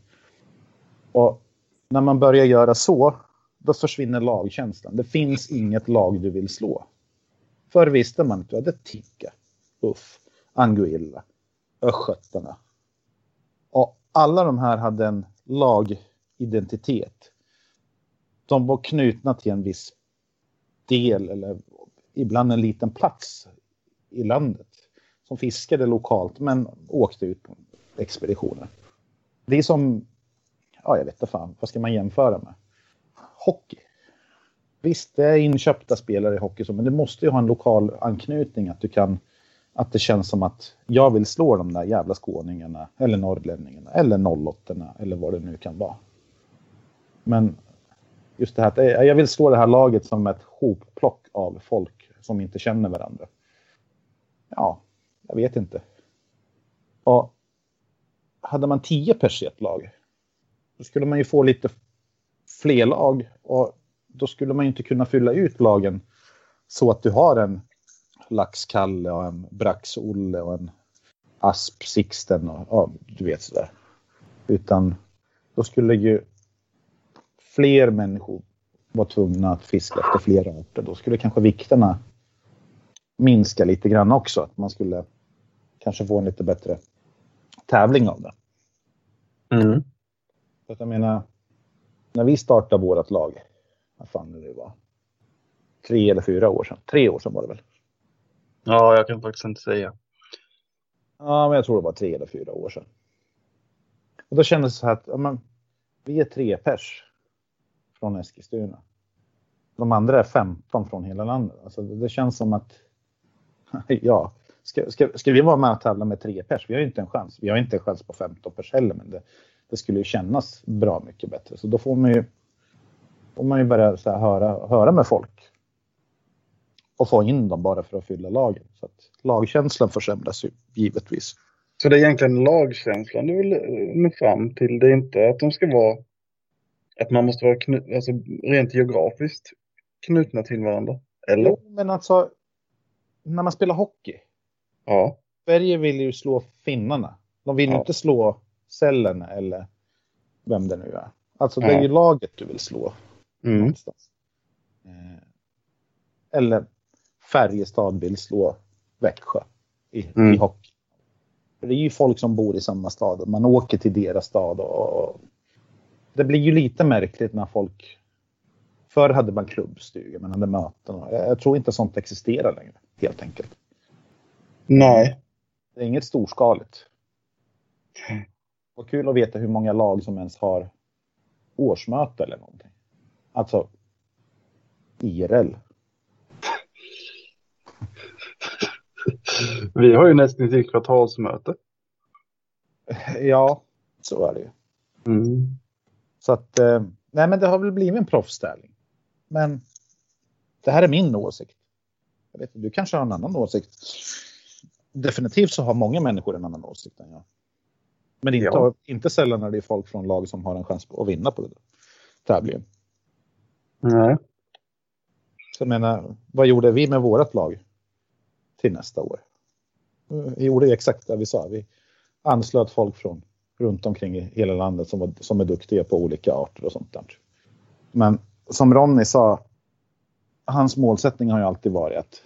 Och när man börjar göra så, då försvinner lagkänslan. Det finns inget lag du vill slå. Förr visste man att du hade Ticka, Uff, Anguilla, Östgötarna. Och alla de här hade en lagidentitet. De var knutna till en viss del eller ibland en liten plats i landet. Som fiskade lokalt men åkte ut på expeditioner. Det är som, ja jag vet inte fan, vad ska man jämföra med? Hockey. Visst, det är inköpta spelare i hockey, så, men du måste ju ha en lokal anknytning. Att du kan, att det känns som att jag vill slå de där jävla skåningarna eller norrlänningarna eller 08 eller vad det nu kan vara. Men just det här att eh, jag vill slå det här laget som ett hopplock av folk som inte känner varandra. Ja, jag vet inte. Och hade man tio pers i ett lag, då skulle man ju få lite fler lag och då skulle man ju inte kunna fylla ut lagen så att du har en Laxkalle och en Brax-Olle och en Asp-Sixten och ja, du vet sådär. Utan då skulle ju fler människor vara tvungna att fiska efter fler arter. Då skulle kanske vikterna minska lite grann också. Att man skulle kanske få en lite bättre tävling av det. Mm. Så att jag menar, när vi startade vårt lag, vad fan nu det var, tre eller fyra år sedan, tre år sedan var det väl? Ja, jag kan faktiskt inte säga. Ja, men jag tror det var tre eller fyra år sedan. Och då kändes det så här att ja, men, vi är tre pers från Eskilstuna. De andra är 15 från hela landet. Alltså, det, känns som att, ja, ska, ska, ska vi vara med och tävla med tre pers? Vi har ju inte en chans. Vi har inte en chans på 15 pers heller, men det, det skulle ju kännas bra mycket bättre. Så då får man ju, får man ju börja så här, höra, höra med folk. Och få in dem bara för att fylla lagen. Så att lagkänslan försämras ju givetvis. Så det är egentligen lagkänslan du vill eh, nå fram till. Det är inte att de ska vara att man måste vara knu- alltså, rent geografiskt knutna till varandra. Eller? Jo, men alltså när man spelar hockey. Ja. Sverige vill ju slå finnarna. De vill Ja. inte slå Sällen eller vem det nu är. Alltså det är ju laget du vill slå Mm. någonstans. Eh, Eller Färjestad vill slå Växjö i, Mm. i hockey. För det är ju folk som bor i samma stad och man åker till deras stad. Och, det blir ju lite märkligt när folk... Förr hade man klubbstugor, man hade möten. Och jag, jag tror inte sånt existerar längre, helt enkelt. Nej. Det är inget storskaligt. Vad kul att veta hur många lag som ens har årsmöte eller någonting. Alltså IRL. Vi har ju nästan till kvartalsmöte. Ja, så är det ju. Mm. Så att, eh, nej men det har väl blivit en proffstävling. Men det här är min åsikt. Jag vet, inte, du kanske har en annan åsikt. Definitivt så har många människor en annan åsikt än jag. Men inte, Ja. inte sällan när det är folk från lag som har en chans att vinna på där tävlingen. Nej. Så jag menar, vad gjorde vi med vårt lag till nästa år? Vi gjorde exakt det vi sa. Vi anslöt folk från runt omkring i hela landet som, var, som är duktiga på olika arter och sånt där. Men som Ronny sa, hans målsättning har ju alltid varit att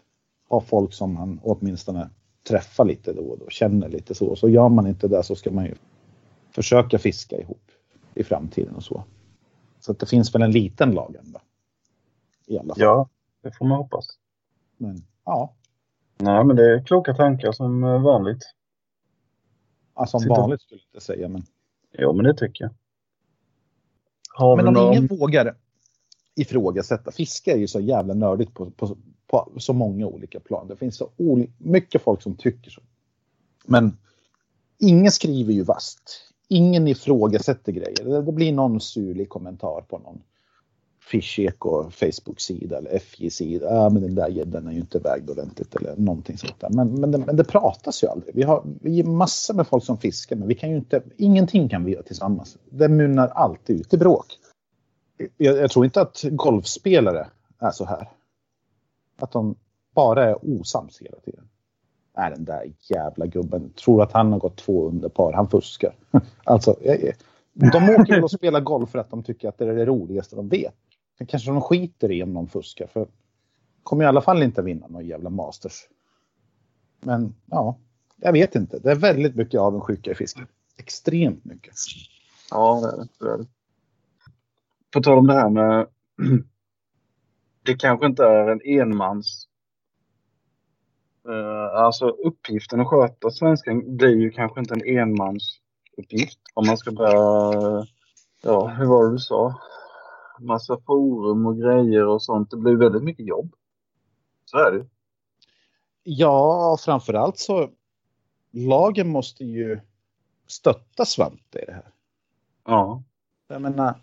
ha folk som han åtminstone träffar lite då och då, känner lite så. Så gör man inte det så ska man ju försöka fiska ihop i framtiden och så. Så det finns väl en liten lag ändå. I alla fall. Ja, det får man hoppas. Men ja, Nej, men det är kloka tankar som eh, vanligt. alltså som Sitter- vanligt skulle jag inte säga. Men, Jo, men det tycker jag. Har men om någon... ingen vågar ifrågasätta. Fiske är ju så jävla nördigt på, på, på så många olika plan. Det finns så mycket folk som tycker så. Men ingen skriver ju vast. ingen ifrågasätter grejer. Det, det blir någon surlig kommentar på någon Fischeko Facebook-sida eller FJ-sida. Ja, men den där gäddan är ju inte vägd ordentligt eller någonting sånt där. Men, men, det, men det pratas ju aldrig. Vi har, vi är massor med folk som fiskar, men vi kan ju inte, ingenting kan vi göra tillsammans. Det mynnar alltid ut i bråk. Jag, jag tror inte att golfspelare är så här. Att de bara är osams hela tiden. Nej, den där jävla gubben tror att han har gått två under par. Han fuskar. alltså, de åker och spelar golf för att de tycker att det är det roligaste de vet. Sen kanske de skiter i om någon fuskar. För kommer i alla fall inte vinna någon jävla Masters. Men ja, jag vet inte. Det är väldigt mycket avundsjuka i fisken. Extremt mycket. Ja, det är det. På tal om det här med... Det kanske inte är en enmans... Eh, alltså uppgiften att sköta svenskan blir ju kanske inte en enmansuppgift. Om man ska börja... Ja, hur var det du sa? Massa forum och grejer och sånt. Det blir väldigt mycket jobb. Så är det Ja, framförallt så lagen måste ju stötta Svante i det här. Ja. Jag menar,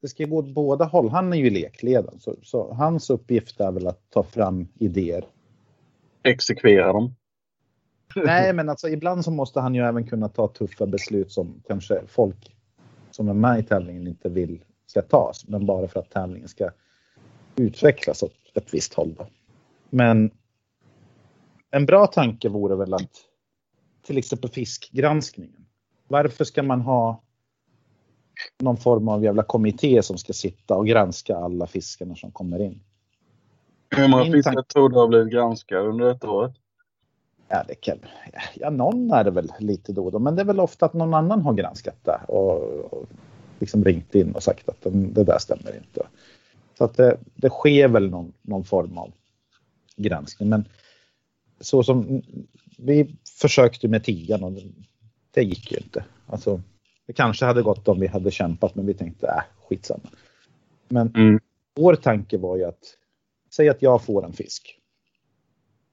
det ska gå åt båda håll. Han är ju lekledaren, så, så, hans uppgift är väl att ta fram idéer. Exekvera dem. Nej, men alltså ibland så måste han ju även kunna ta tuffa beslut som kanske folk som är med i tävlingen inte vill ska tas, men bara för att tävlingen ska utvecklas åt ett visst håll. Då. Men en bra tanke vore väl att till exempel fiskgranskningen. Varför ska man ha någon form av jävla kommitté som ska sitta och granska alla fiskarna som kommer in? Hur många fiskar tror du har blivit granskade under detta året? Ja, det kan, ja, någon är det väl lite då och då, men det är väl ofta att någon annan har granskat det och, och liksom ringt in och sagt att det där stämmer inte. Så att det, det sker väl någon, någon form av granskning. Men så som vi försökte med tigan och det gick ju inte. Alltså, det kanske hade gått om vi hade kämpat men vi tänkte äh, skitsamma. Men mm. vår tanke var ju att säg att jag får en fisk.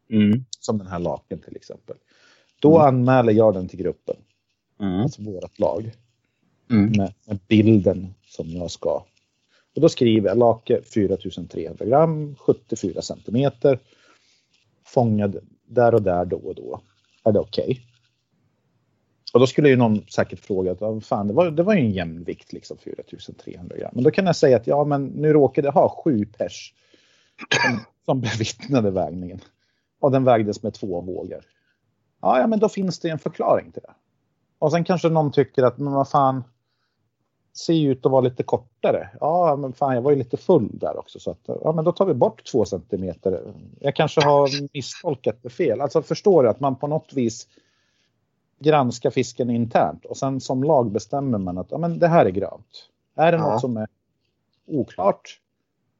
Mm. Som den här laken till exempel. Då mm. anmäler jag den till gruppen. Mm. Alltså vårt lag mm. med, med, bilden som jag ska. Och då skriver jag lake 4300 gram, 74 centimeter. Fångad där och där då och då. Är det okej? Okay? Och då skulle ju någon säkert fråga att fan, det var, det var ju en jämnvikt liksom 4300 gram. Men då kan jag säga att ja, men nu råkade jag ha sju pers som, som bevittnade vägningen. Och den vägdes med två vågor. Ja, ja, men då finns det en förklaring till det. Och sen kanske någon tycker att, men vad fan, ser ju ut att vara lite kortare. Ja, men fan, jag var ju lite full där också. Så att, ja, men då tar vi bort två centimeter. Jag kanske har misstolkat det fel. Alltså förstår du att man på något vis granskar fisken internt och sen som lag bestämmer man att ja, men det här är grönt. Är det ja. något som är oklart?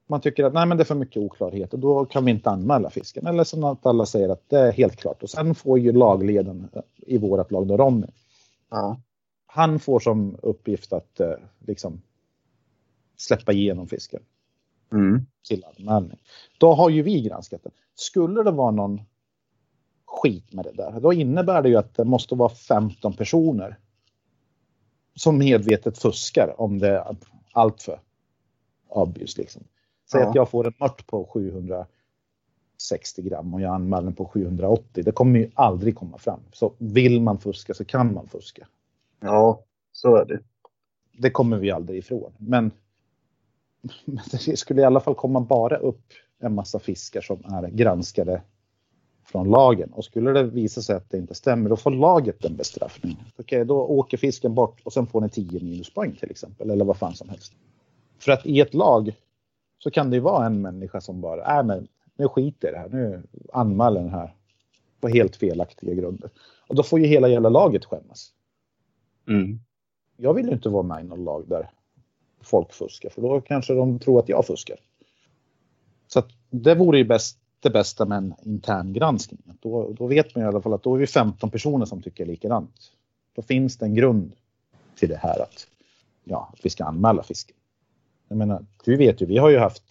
Man tycker att nej, men det är för mycket oklarhet och då kan vi inte anmäla fisken. Eller som att alla säger att det är helt klart. Och sen får ju lagleden i vårat lag, då Ronny, ja han får som uppgift att eh, liksom släppa igenom fisken. Mm. Till anmälning. Då har ju vi granskat det. Skulle det vara någon skit med det där, då innebär det ju att det måste vara 15 personer som medvetet fuskar om det är allt för obvious. Liksom. Säg ja. att jag får en mört på 760 gram och jag anmäler den på 780. Det kommer ju aldrig komma fram. Så vill man fuska så kan man fuska. Ja, så är det. Det kommer vi aldrig ifrån. Men, men det skulle i alla fall komma bara upp en massa fiskar som är granskade från lagen. Och skulle det visa sig att det inte stämmer, då får laget en bestraffning. Okej, då åker fisken bort och sen får ni 10 minuspoäng till exempel, eller vad fan som helst. För att i ett lag så kan det ju vara en människa som bara, äh men nu skiter i det här, nu anmäler den här på helt felaktiga grunder. Och då får ju hela jävla laget skämmas. Mm. Jag vill inte vara med i någon lag där folk fuskar, för då kanske de tror att jag fuskar. Så att det vore ju bäst, det bästa med en intern granskning. Då, då vet man i alla fall att då är vi 15 personer som tycker likadant. Då finns det en grund till det här att, ja, att vi ska anmäla fisken. Jag menar, du vet ju, vi har ju haft,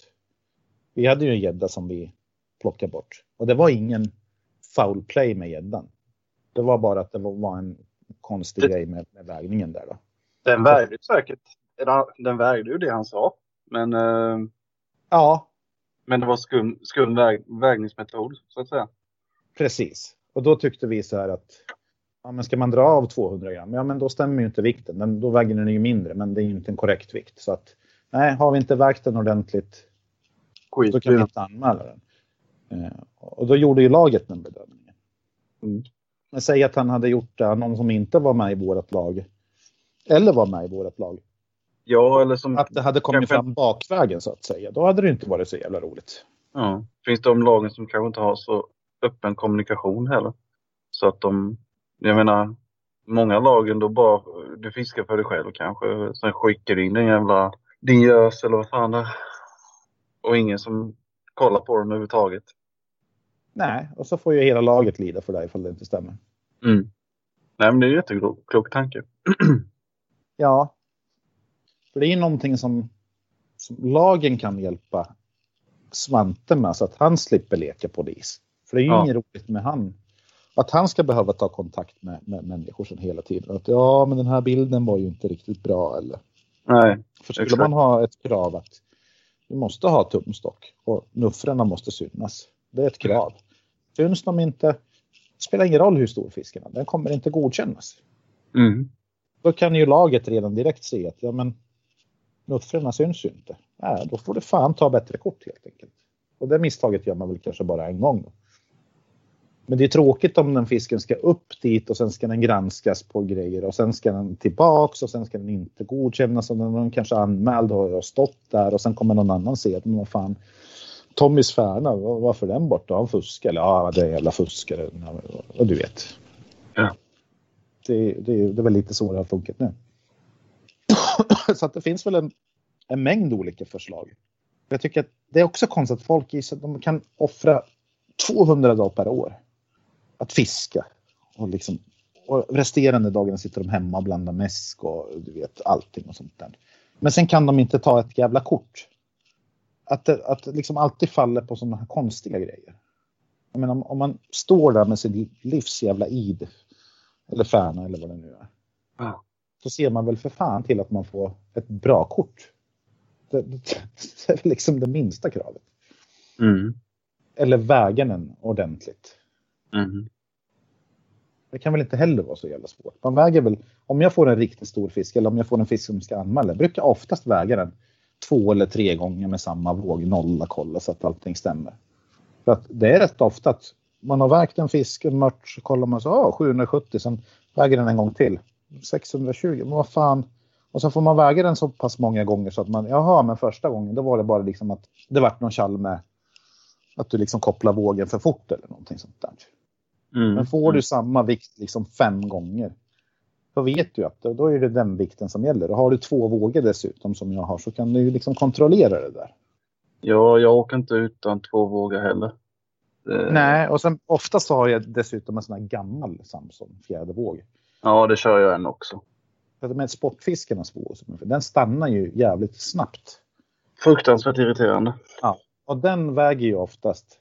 vi hade ju en gädda som vi plockade bort och det var ingen foul play med gäddan. Det var bara att det var en konstig Det- grej med, med vägningen där då. Den vägde säkert. Den vägde ju det han sa. Men, eh, Ja, men det var skum, skum väg, vägningsmetod så att säga. precis. Och då tyckte vi så här att ja, men ska man dra av 200 gram, ja men då stämmer ju inte vikten. Den, då väger den ju mindre, men det är ju inte en korrekt vikt. Så att nej, har vi inte vägt den ordentligt, Skit då kan vi inte anmäla den. Eh, och då gjorde ju laget den bedömningen. Mm. Men säg att han hade gjort det, någon som inte var med i vårt lag. Eller var med i vårt lag. Ja, eller som... Att det hade kommit Kanske- fram bakvägen så att säga. Då hade det inte varit så jävla roligt. Ja. Finns det de lagen som kanske inte har så öppen kommunikation heller. Så att de, jag menar, många lagen då bara, du fiskar för dig själv kanske. Sen skickar du in den jävla, din gös eller vad fan det är. Och ingen som kollar på dem överhuvudtaget. Nej, och så får ju hela laget lida för det ifall det inte stämmer. Mm. Nej men det är en jätteklok tanke. Ja. För det är ju någonting som, som lagen kan hjälpa Svante med så att han slipper leka polis. För det är ju Ja. inget roligt med han. Att han ska behöva ta kontakt med, med människor som hela tiden. Att ja, men den här bilden var ju inte riktigt bra. Eller. Nej. För skulle Exakt. man ha ett krav att du måste ha tumstock och nuffrarna måste synas. Det är ett krav. Syns de inte, spelar ingen roll hur stor fisken är, den kommer inte godkännas. Mm. Då kan ju laget redan direkt se att ja, men nuffrarna syns ju inte. Nej, då får du fan ta bättre kort helt enkelt. Och det misstaget gör man väl kanske bara en gång. Då. Men det är tråkigt om den fisken ska upp dit och sen ska den granskas på grejer och sen ska den tillbaks och sen ska den inte godkännas och den är kanske anmäld och har stått där och sen kommer någon annan se att men vad fan Tommys Färna, var- varför den borta? Han fuskat? Eller ja, det är jävla fuskare. Och du vet. Ja. Det, det, det är väl lite så det har funkat nu. så att det finns väl en, en mängd olika förslag. Jag tycker att det är också konstigt att folk gissar att de kan offra 200 dagar per år att fiska. Och, liksom, och resterande dagarna sitter de hemma och blandar mäsk och du vet allting och sånt där. Men sen kan de inte ta ett jävla kort. Att det, att det liksom alltid faller på sådana här konstiga grejer. Jag menar, om, om man står där med sin livs jävla id eller färna eller vad det nu är. Ja. Så ser man väl för fan till att man får ett bra kort. Det, det, det är liksom det minsta kravet. Mm. Eller väga den ordentligt. Mm. Det kan väl inte heller vara så jävla svårt. Man väger väl, om jag får en riktigt stor fisk eller om jag får en fisk som ska anmäla, jag brukar oftast väga den två eller tre gånger med samma våg, nolla, kolla så att allting stämmer. För att det är rätt ofta att man har vägt en fisk, en mört, så kollar man så, ah, 770, sen väger den en gång till. 620, men vad fan. Och så får man väga den så pass många gånger så att man, jaha, men första gången då var det bara liksom att det vart någon tjall med att du liksom kopplar vågen för fort eller någonting sånt där. Mm. Men får du samma vikt liksom fem gånger. Då vet du att då är det den vikten som gäller. Och har du två vågor dessutom som jag har så kan du liksom kontrollera det där. Ja, jag åker inte utan två vågor heller. Det- Nej, och sen oftast har jag dessutom en sån här gammal Samson fjädervåg. Ja, det kör jag än också. För Med sportfiskarnas våg, den stannar ju jävligt snabbt. Fruktansvärt irriterande. Och den väger ju oftast,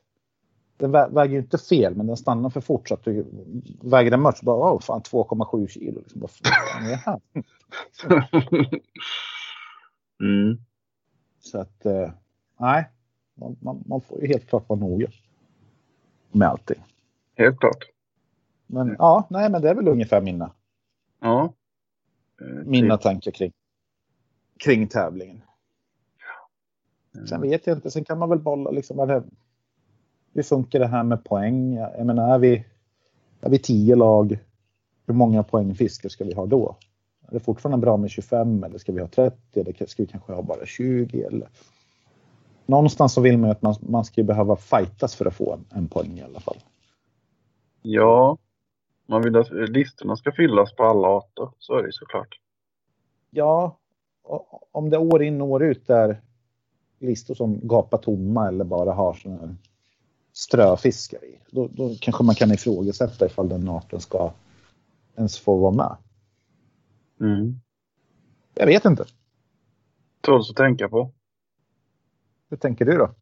den vä- väger ju inte fel men den stannar för fort så att du väger den mört så bara, åh fan 2,7 kilo. Liksom, vad fan mm. Så att, eh, nej, man, man, man får ju helt klart vara noga med allting. Helt klart. Men ja, nej, men det är väl ungefär mina, Ja. Mina tankar kring, kring tävlingen. Sen vet jag inte, sen kan man väl bolla liksom, hur funkar det här med poäng? Jag menar, är vi, är vi tio lag, hur många poäng fiskar ska vi ha då? Är det fortfarande bra med 25 eller ska vi ha 30 eller ska vi kanske ha bara 20 eller? Någonstans så vill man ju att man, man ska ju behöva fightas för att få en, en poäng i alla fall. Ja. Man vill att listorna ska fyllas på alla arter. Så är det såklart. Ja, om det år in och år ut är listor som gapar tomma eller bara har här ströfiskar i. Då, då kanske man kan ifrågasätta ifall den arten ska ens få vara med. Mm. Jag vet inte. Tåls att tänka på. Hur tänker du då?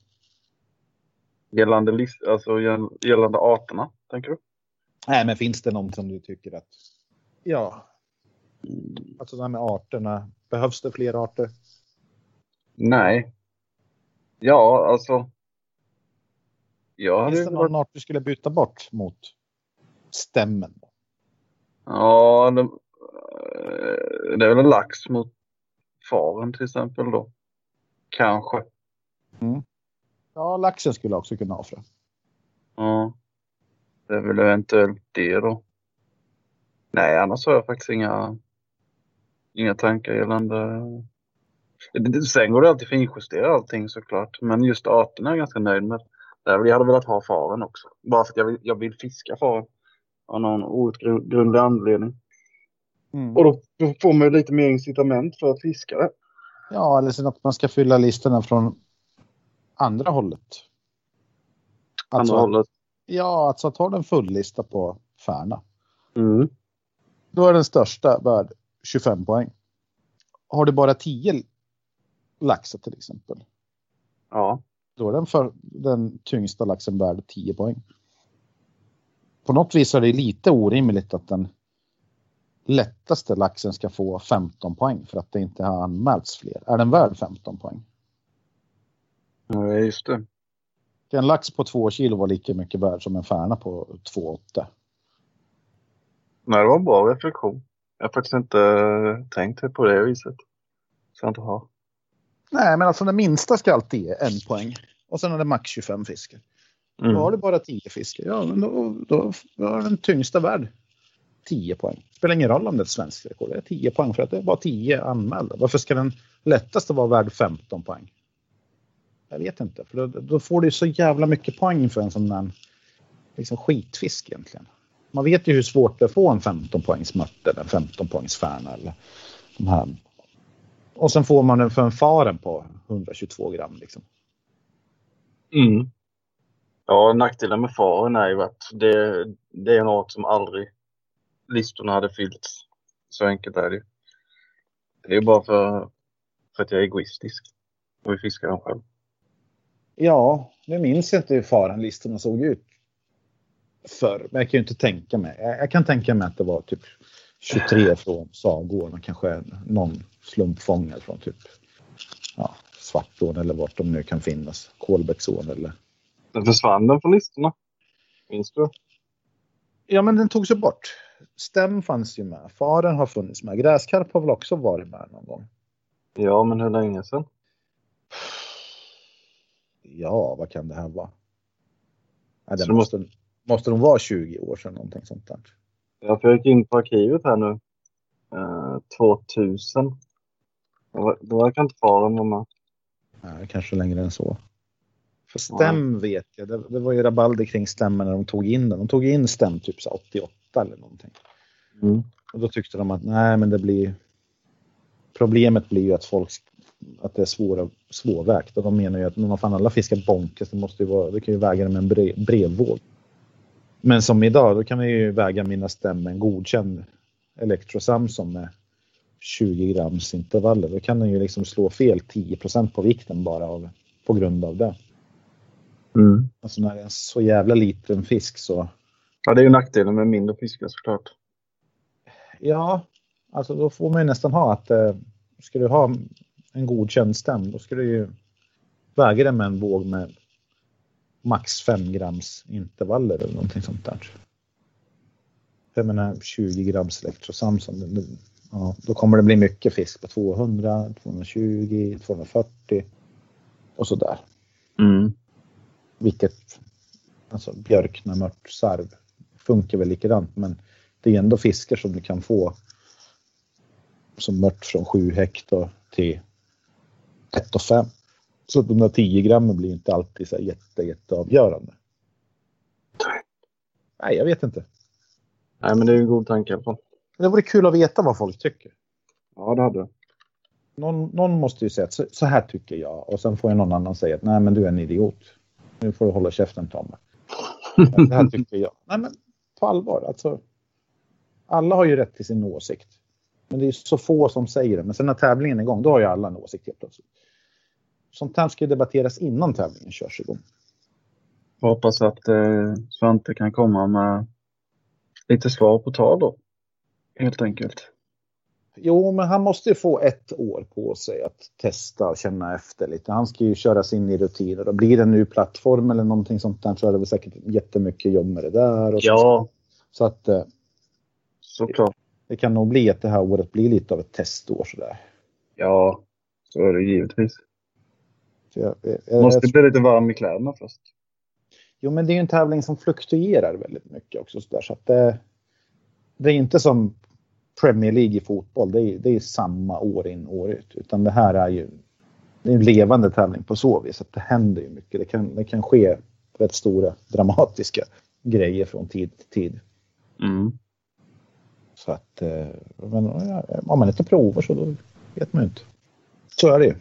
Gällande, list, alltså gäll- gällande arterna, tänker du? Nej, men finns det någon som du tycker att Ja. Alltså det här med arterna. Behövs det fler arter? Nej. Ja, alltså. Jag Finns det någon art du skulle byta bort mot stämmen? Ja, det, eh, det är väl en lax mot faren till exempel då. Kanske. Ja, laxen skulle jag också kunna offra. Ja. Det är väl eventuellt det då. Nej, annars har jag faktiskt inga, inga tankar gällande... Sen går det alltid finjustera allting såklart. Men just arterna är jag ganska nöjd med. Jag hade velat ha faren också. Bara för att jag vill, jag vill fiska faren. Av någon outgrundlig anledning. Och då, då får man ju lite mer incitament för att fiska det. Ja, eller sen att man ska fylla listorna från andra hållet. Alltså, Andra hållet. Ja, alltså att ha en full lista på Färna. Mm. Då är den största värd 25 poäng. Har du bara 10 laxar till exempel. Ja. Då är den, för, den tyngsta laxen värd 10 poäng. På något vis är det lite orimligt att den lättaste laxen ska få 15 poäng för att det inte har anmälts fler. Är den värd 15 poäng? ja, just det. En lax på 2 kilo var lika mycket värd som en färna på 2,8. Nej, det var en bra reflektion. Jag har faktiskt inte eh, tänkt på det viset. Så jag inte har. Nej, men alltså den minsta ska alltid ge en poäng. Och sen är det max 25 fiskar. Mm. Då har du bara 10 fiskar. Ja, men då, då, då är den tyngsta värd 10 poäng. Spelar ingen roll om det är ett svenskt rekord. Det är 10 poäng för att det är bara 10 anmälda. Varför ska den lättaste vara värd 15 poäng? Jag vet inte. För då, då får du så jävla mycket poäng för en sån där liksom skitfisk egentligen. Man vet ju hur svårt det är att få en 15 poängs eller en 15 poängs färna eller de här. Och sen får man den för en faren på 122 gram liksom. Mm. Ja, nackdelen med faren är ju att det, det är en art som aldrig listorna hade fyllts. Så enkelt är det ju. Det är ju bara för, för att jag är egoistisk och vill fiska dem själv. Ja, nu minns jag inte hur faranlistorna såg ut förr. Men jag kan ju inte tänka mig. Jag, jag kan tänka mig att det var typ 23 från Sagården och kanske någon slumpfångad från typ ja, Svartån eller vart de nu kan finnas. Kolbäcksån eller... Den försvann den från listorna. Minns du? Ja, men den togs ju bort. Stäm fanns ju med. Faren har funnits med. Gräskarp har väl också varit med någon gång. Ja, men hur länge sedan? Ja, vad kan det här vara? Ja, det det måste, måste de vara 20 år sedan någonting sånt där. Jag gick in på arkivet här nu. Eh, 2000. Då var- Då verkar inte faren vara med. Kanske längre än så. För stäm vet jag, det, det var ju rabalder kring stämmen när de tog in den. De tog in stäm typ så 88 eller någonting. Mm. Och då tyckte de att nej, men det blir... Problemet blir ju att folk att det är svåra, svårvägt. Och de menar ju att men fan alla fiskar bonkers, det måste ju vara, det kan ju väga det med en brev, brevvåg. Men som idag, då kan vi ju väga mina stäm med en godkänd Electro Samsung med 20 grams intervaller. Då kan den ju liksom slå fel 10% på vikten bara av, på grund av det. Mm. Alltså när det är en så jävla liten fisk så Ja, det är ju nackdelen med mindre fiskar såklart. Ja, alltså då får man ju nästan ha att eh, ska du ha en godkänd stäm då ska du ju väga den med en våg med max 5 grams intervaller eller någonting sånt där. Jag menar 20 grams det- ja, då kommer det bli mycket fisk på 200, 220, 240 och så där. Mm. Vilket, alltså björkna, mört, sarv funkar väl likadant men det är ändå fiskar som du kan få som mört från 7 hektar till 1 och 5. Så de där 10 grammen blir inte alltid så jätte, jätteavgörande. Nej, jag vet inte. Nej, men det är en god tanke i alla fall. Det vore kul att veta vad folk tycker. Ja, det hade du. Någon, någon måste ju säga att så, så här tycker jag och sen får ju någon annan säga att nej men du är en idiot. Nu får du hålla käften Tommy. Det här tycker jag. Nej men på allvar alltså. Alla har ju rätt till sin åsikt. Men det är så få som säger det. Men sen när tävlingen är igång då har ju alla en åsikt helt plötsligt. Sånt här ska ju debatteras innan tävlingen körs igång. Jag hoppas att eh, Svante kan komma med lite svar på tal då. Helt enkelt. Jo, men han måste ju få ett år på sig att testa och känna efter lite. Han ska ju köras in i rutiner. Och blir det en ny plattform eller någonting sånt där så är det väl säkert jättemycket jobb med det där. Och Ja, Så att eh, såklart. det kan nog bli att det här året blir lite av ett testår sådär. Ja, så är det givetvis. Så jag, jag, jag, Måste bli lite varm i kläderna först. Jo, men det är ju en tävling som fluktuerar väldigt mycket också. Så, där, så att det, det är inte som Premier League i fotboll. Det är, det är samma år in år ut. Utan det här är ju det är en levande tävling på så vis. Att det händer ju mycket. Det kan, det kan ske rätt stora dramatiska grejer från tid till tid. Mm. Så att eh, men, om man inte provar så då vet man ju inte. Så är det ju.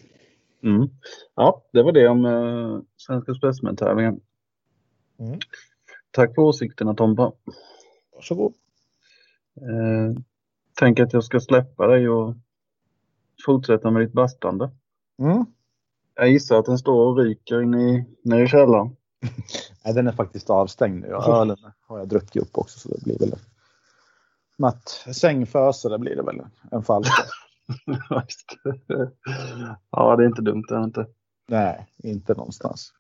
Mm. Ja, det var det om eh, Svenska Spetsman-tävlingen. Mm. Tack för åsikterna Tompa. Varsågod. Eh, tänk att jag ska släppa dig och fortsätta med ditt bastande. Mm. Jag gissar att den står och ryker inne i, nere i källaren. Nej, den är faktiskt avstängd nu. Ölen har jag druckit upp också så det blir väl natt sängföse, det blir det väl en falsk. ja, det är inte dumt. Det är inte. Nej, inte någonstans.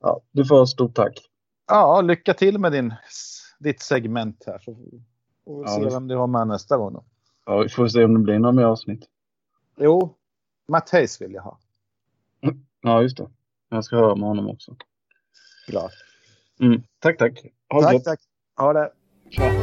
Ja, du får ha stort tack. Ja, lycka till med din, ditt segment här så vi Ja, se det- vem du har med nästa gång. Då. Ja, vi får se om det blir några mer avsnitt. Jo, Matt Hayes vill jag ha. Ja, just det. Jag ska höra med honom också. Bra. Mm. Tack, tack. Ha det Tack, gött. tack. Ha det. Tja.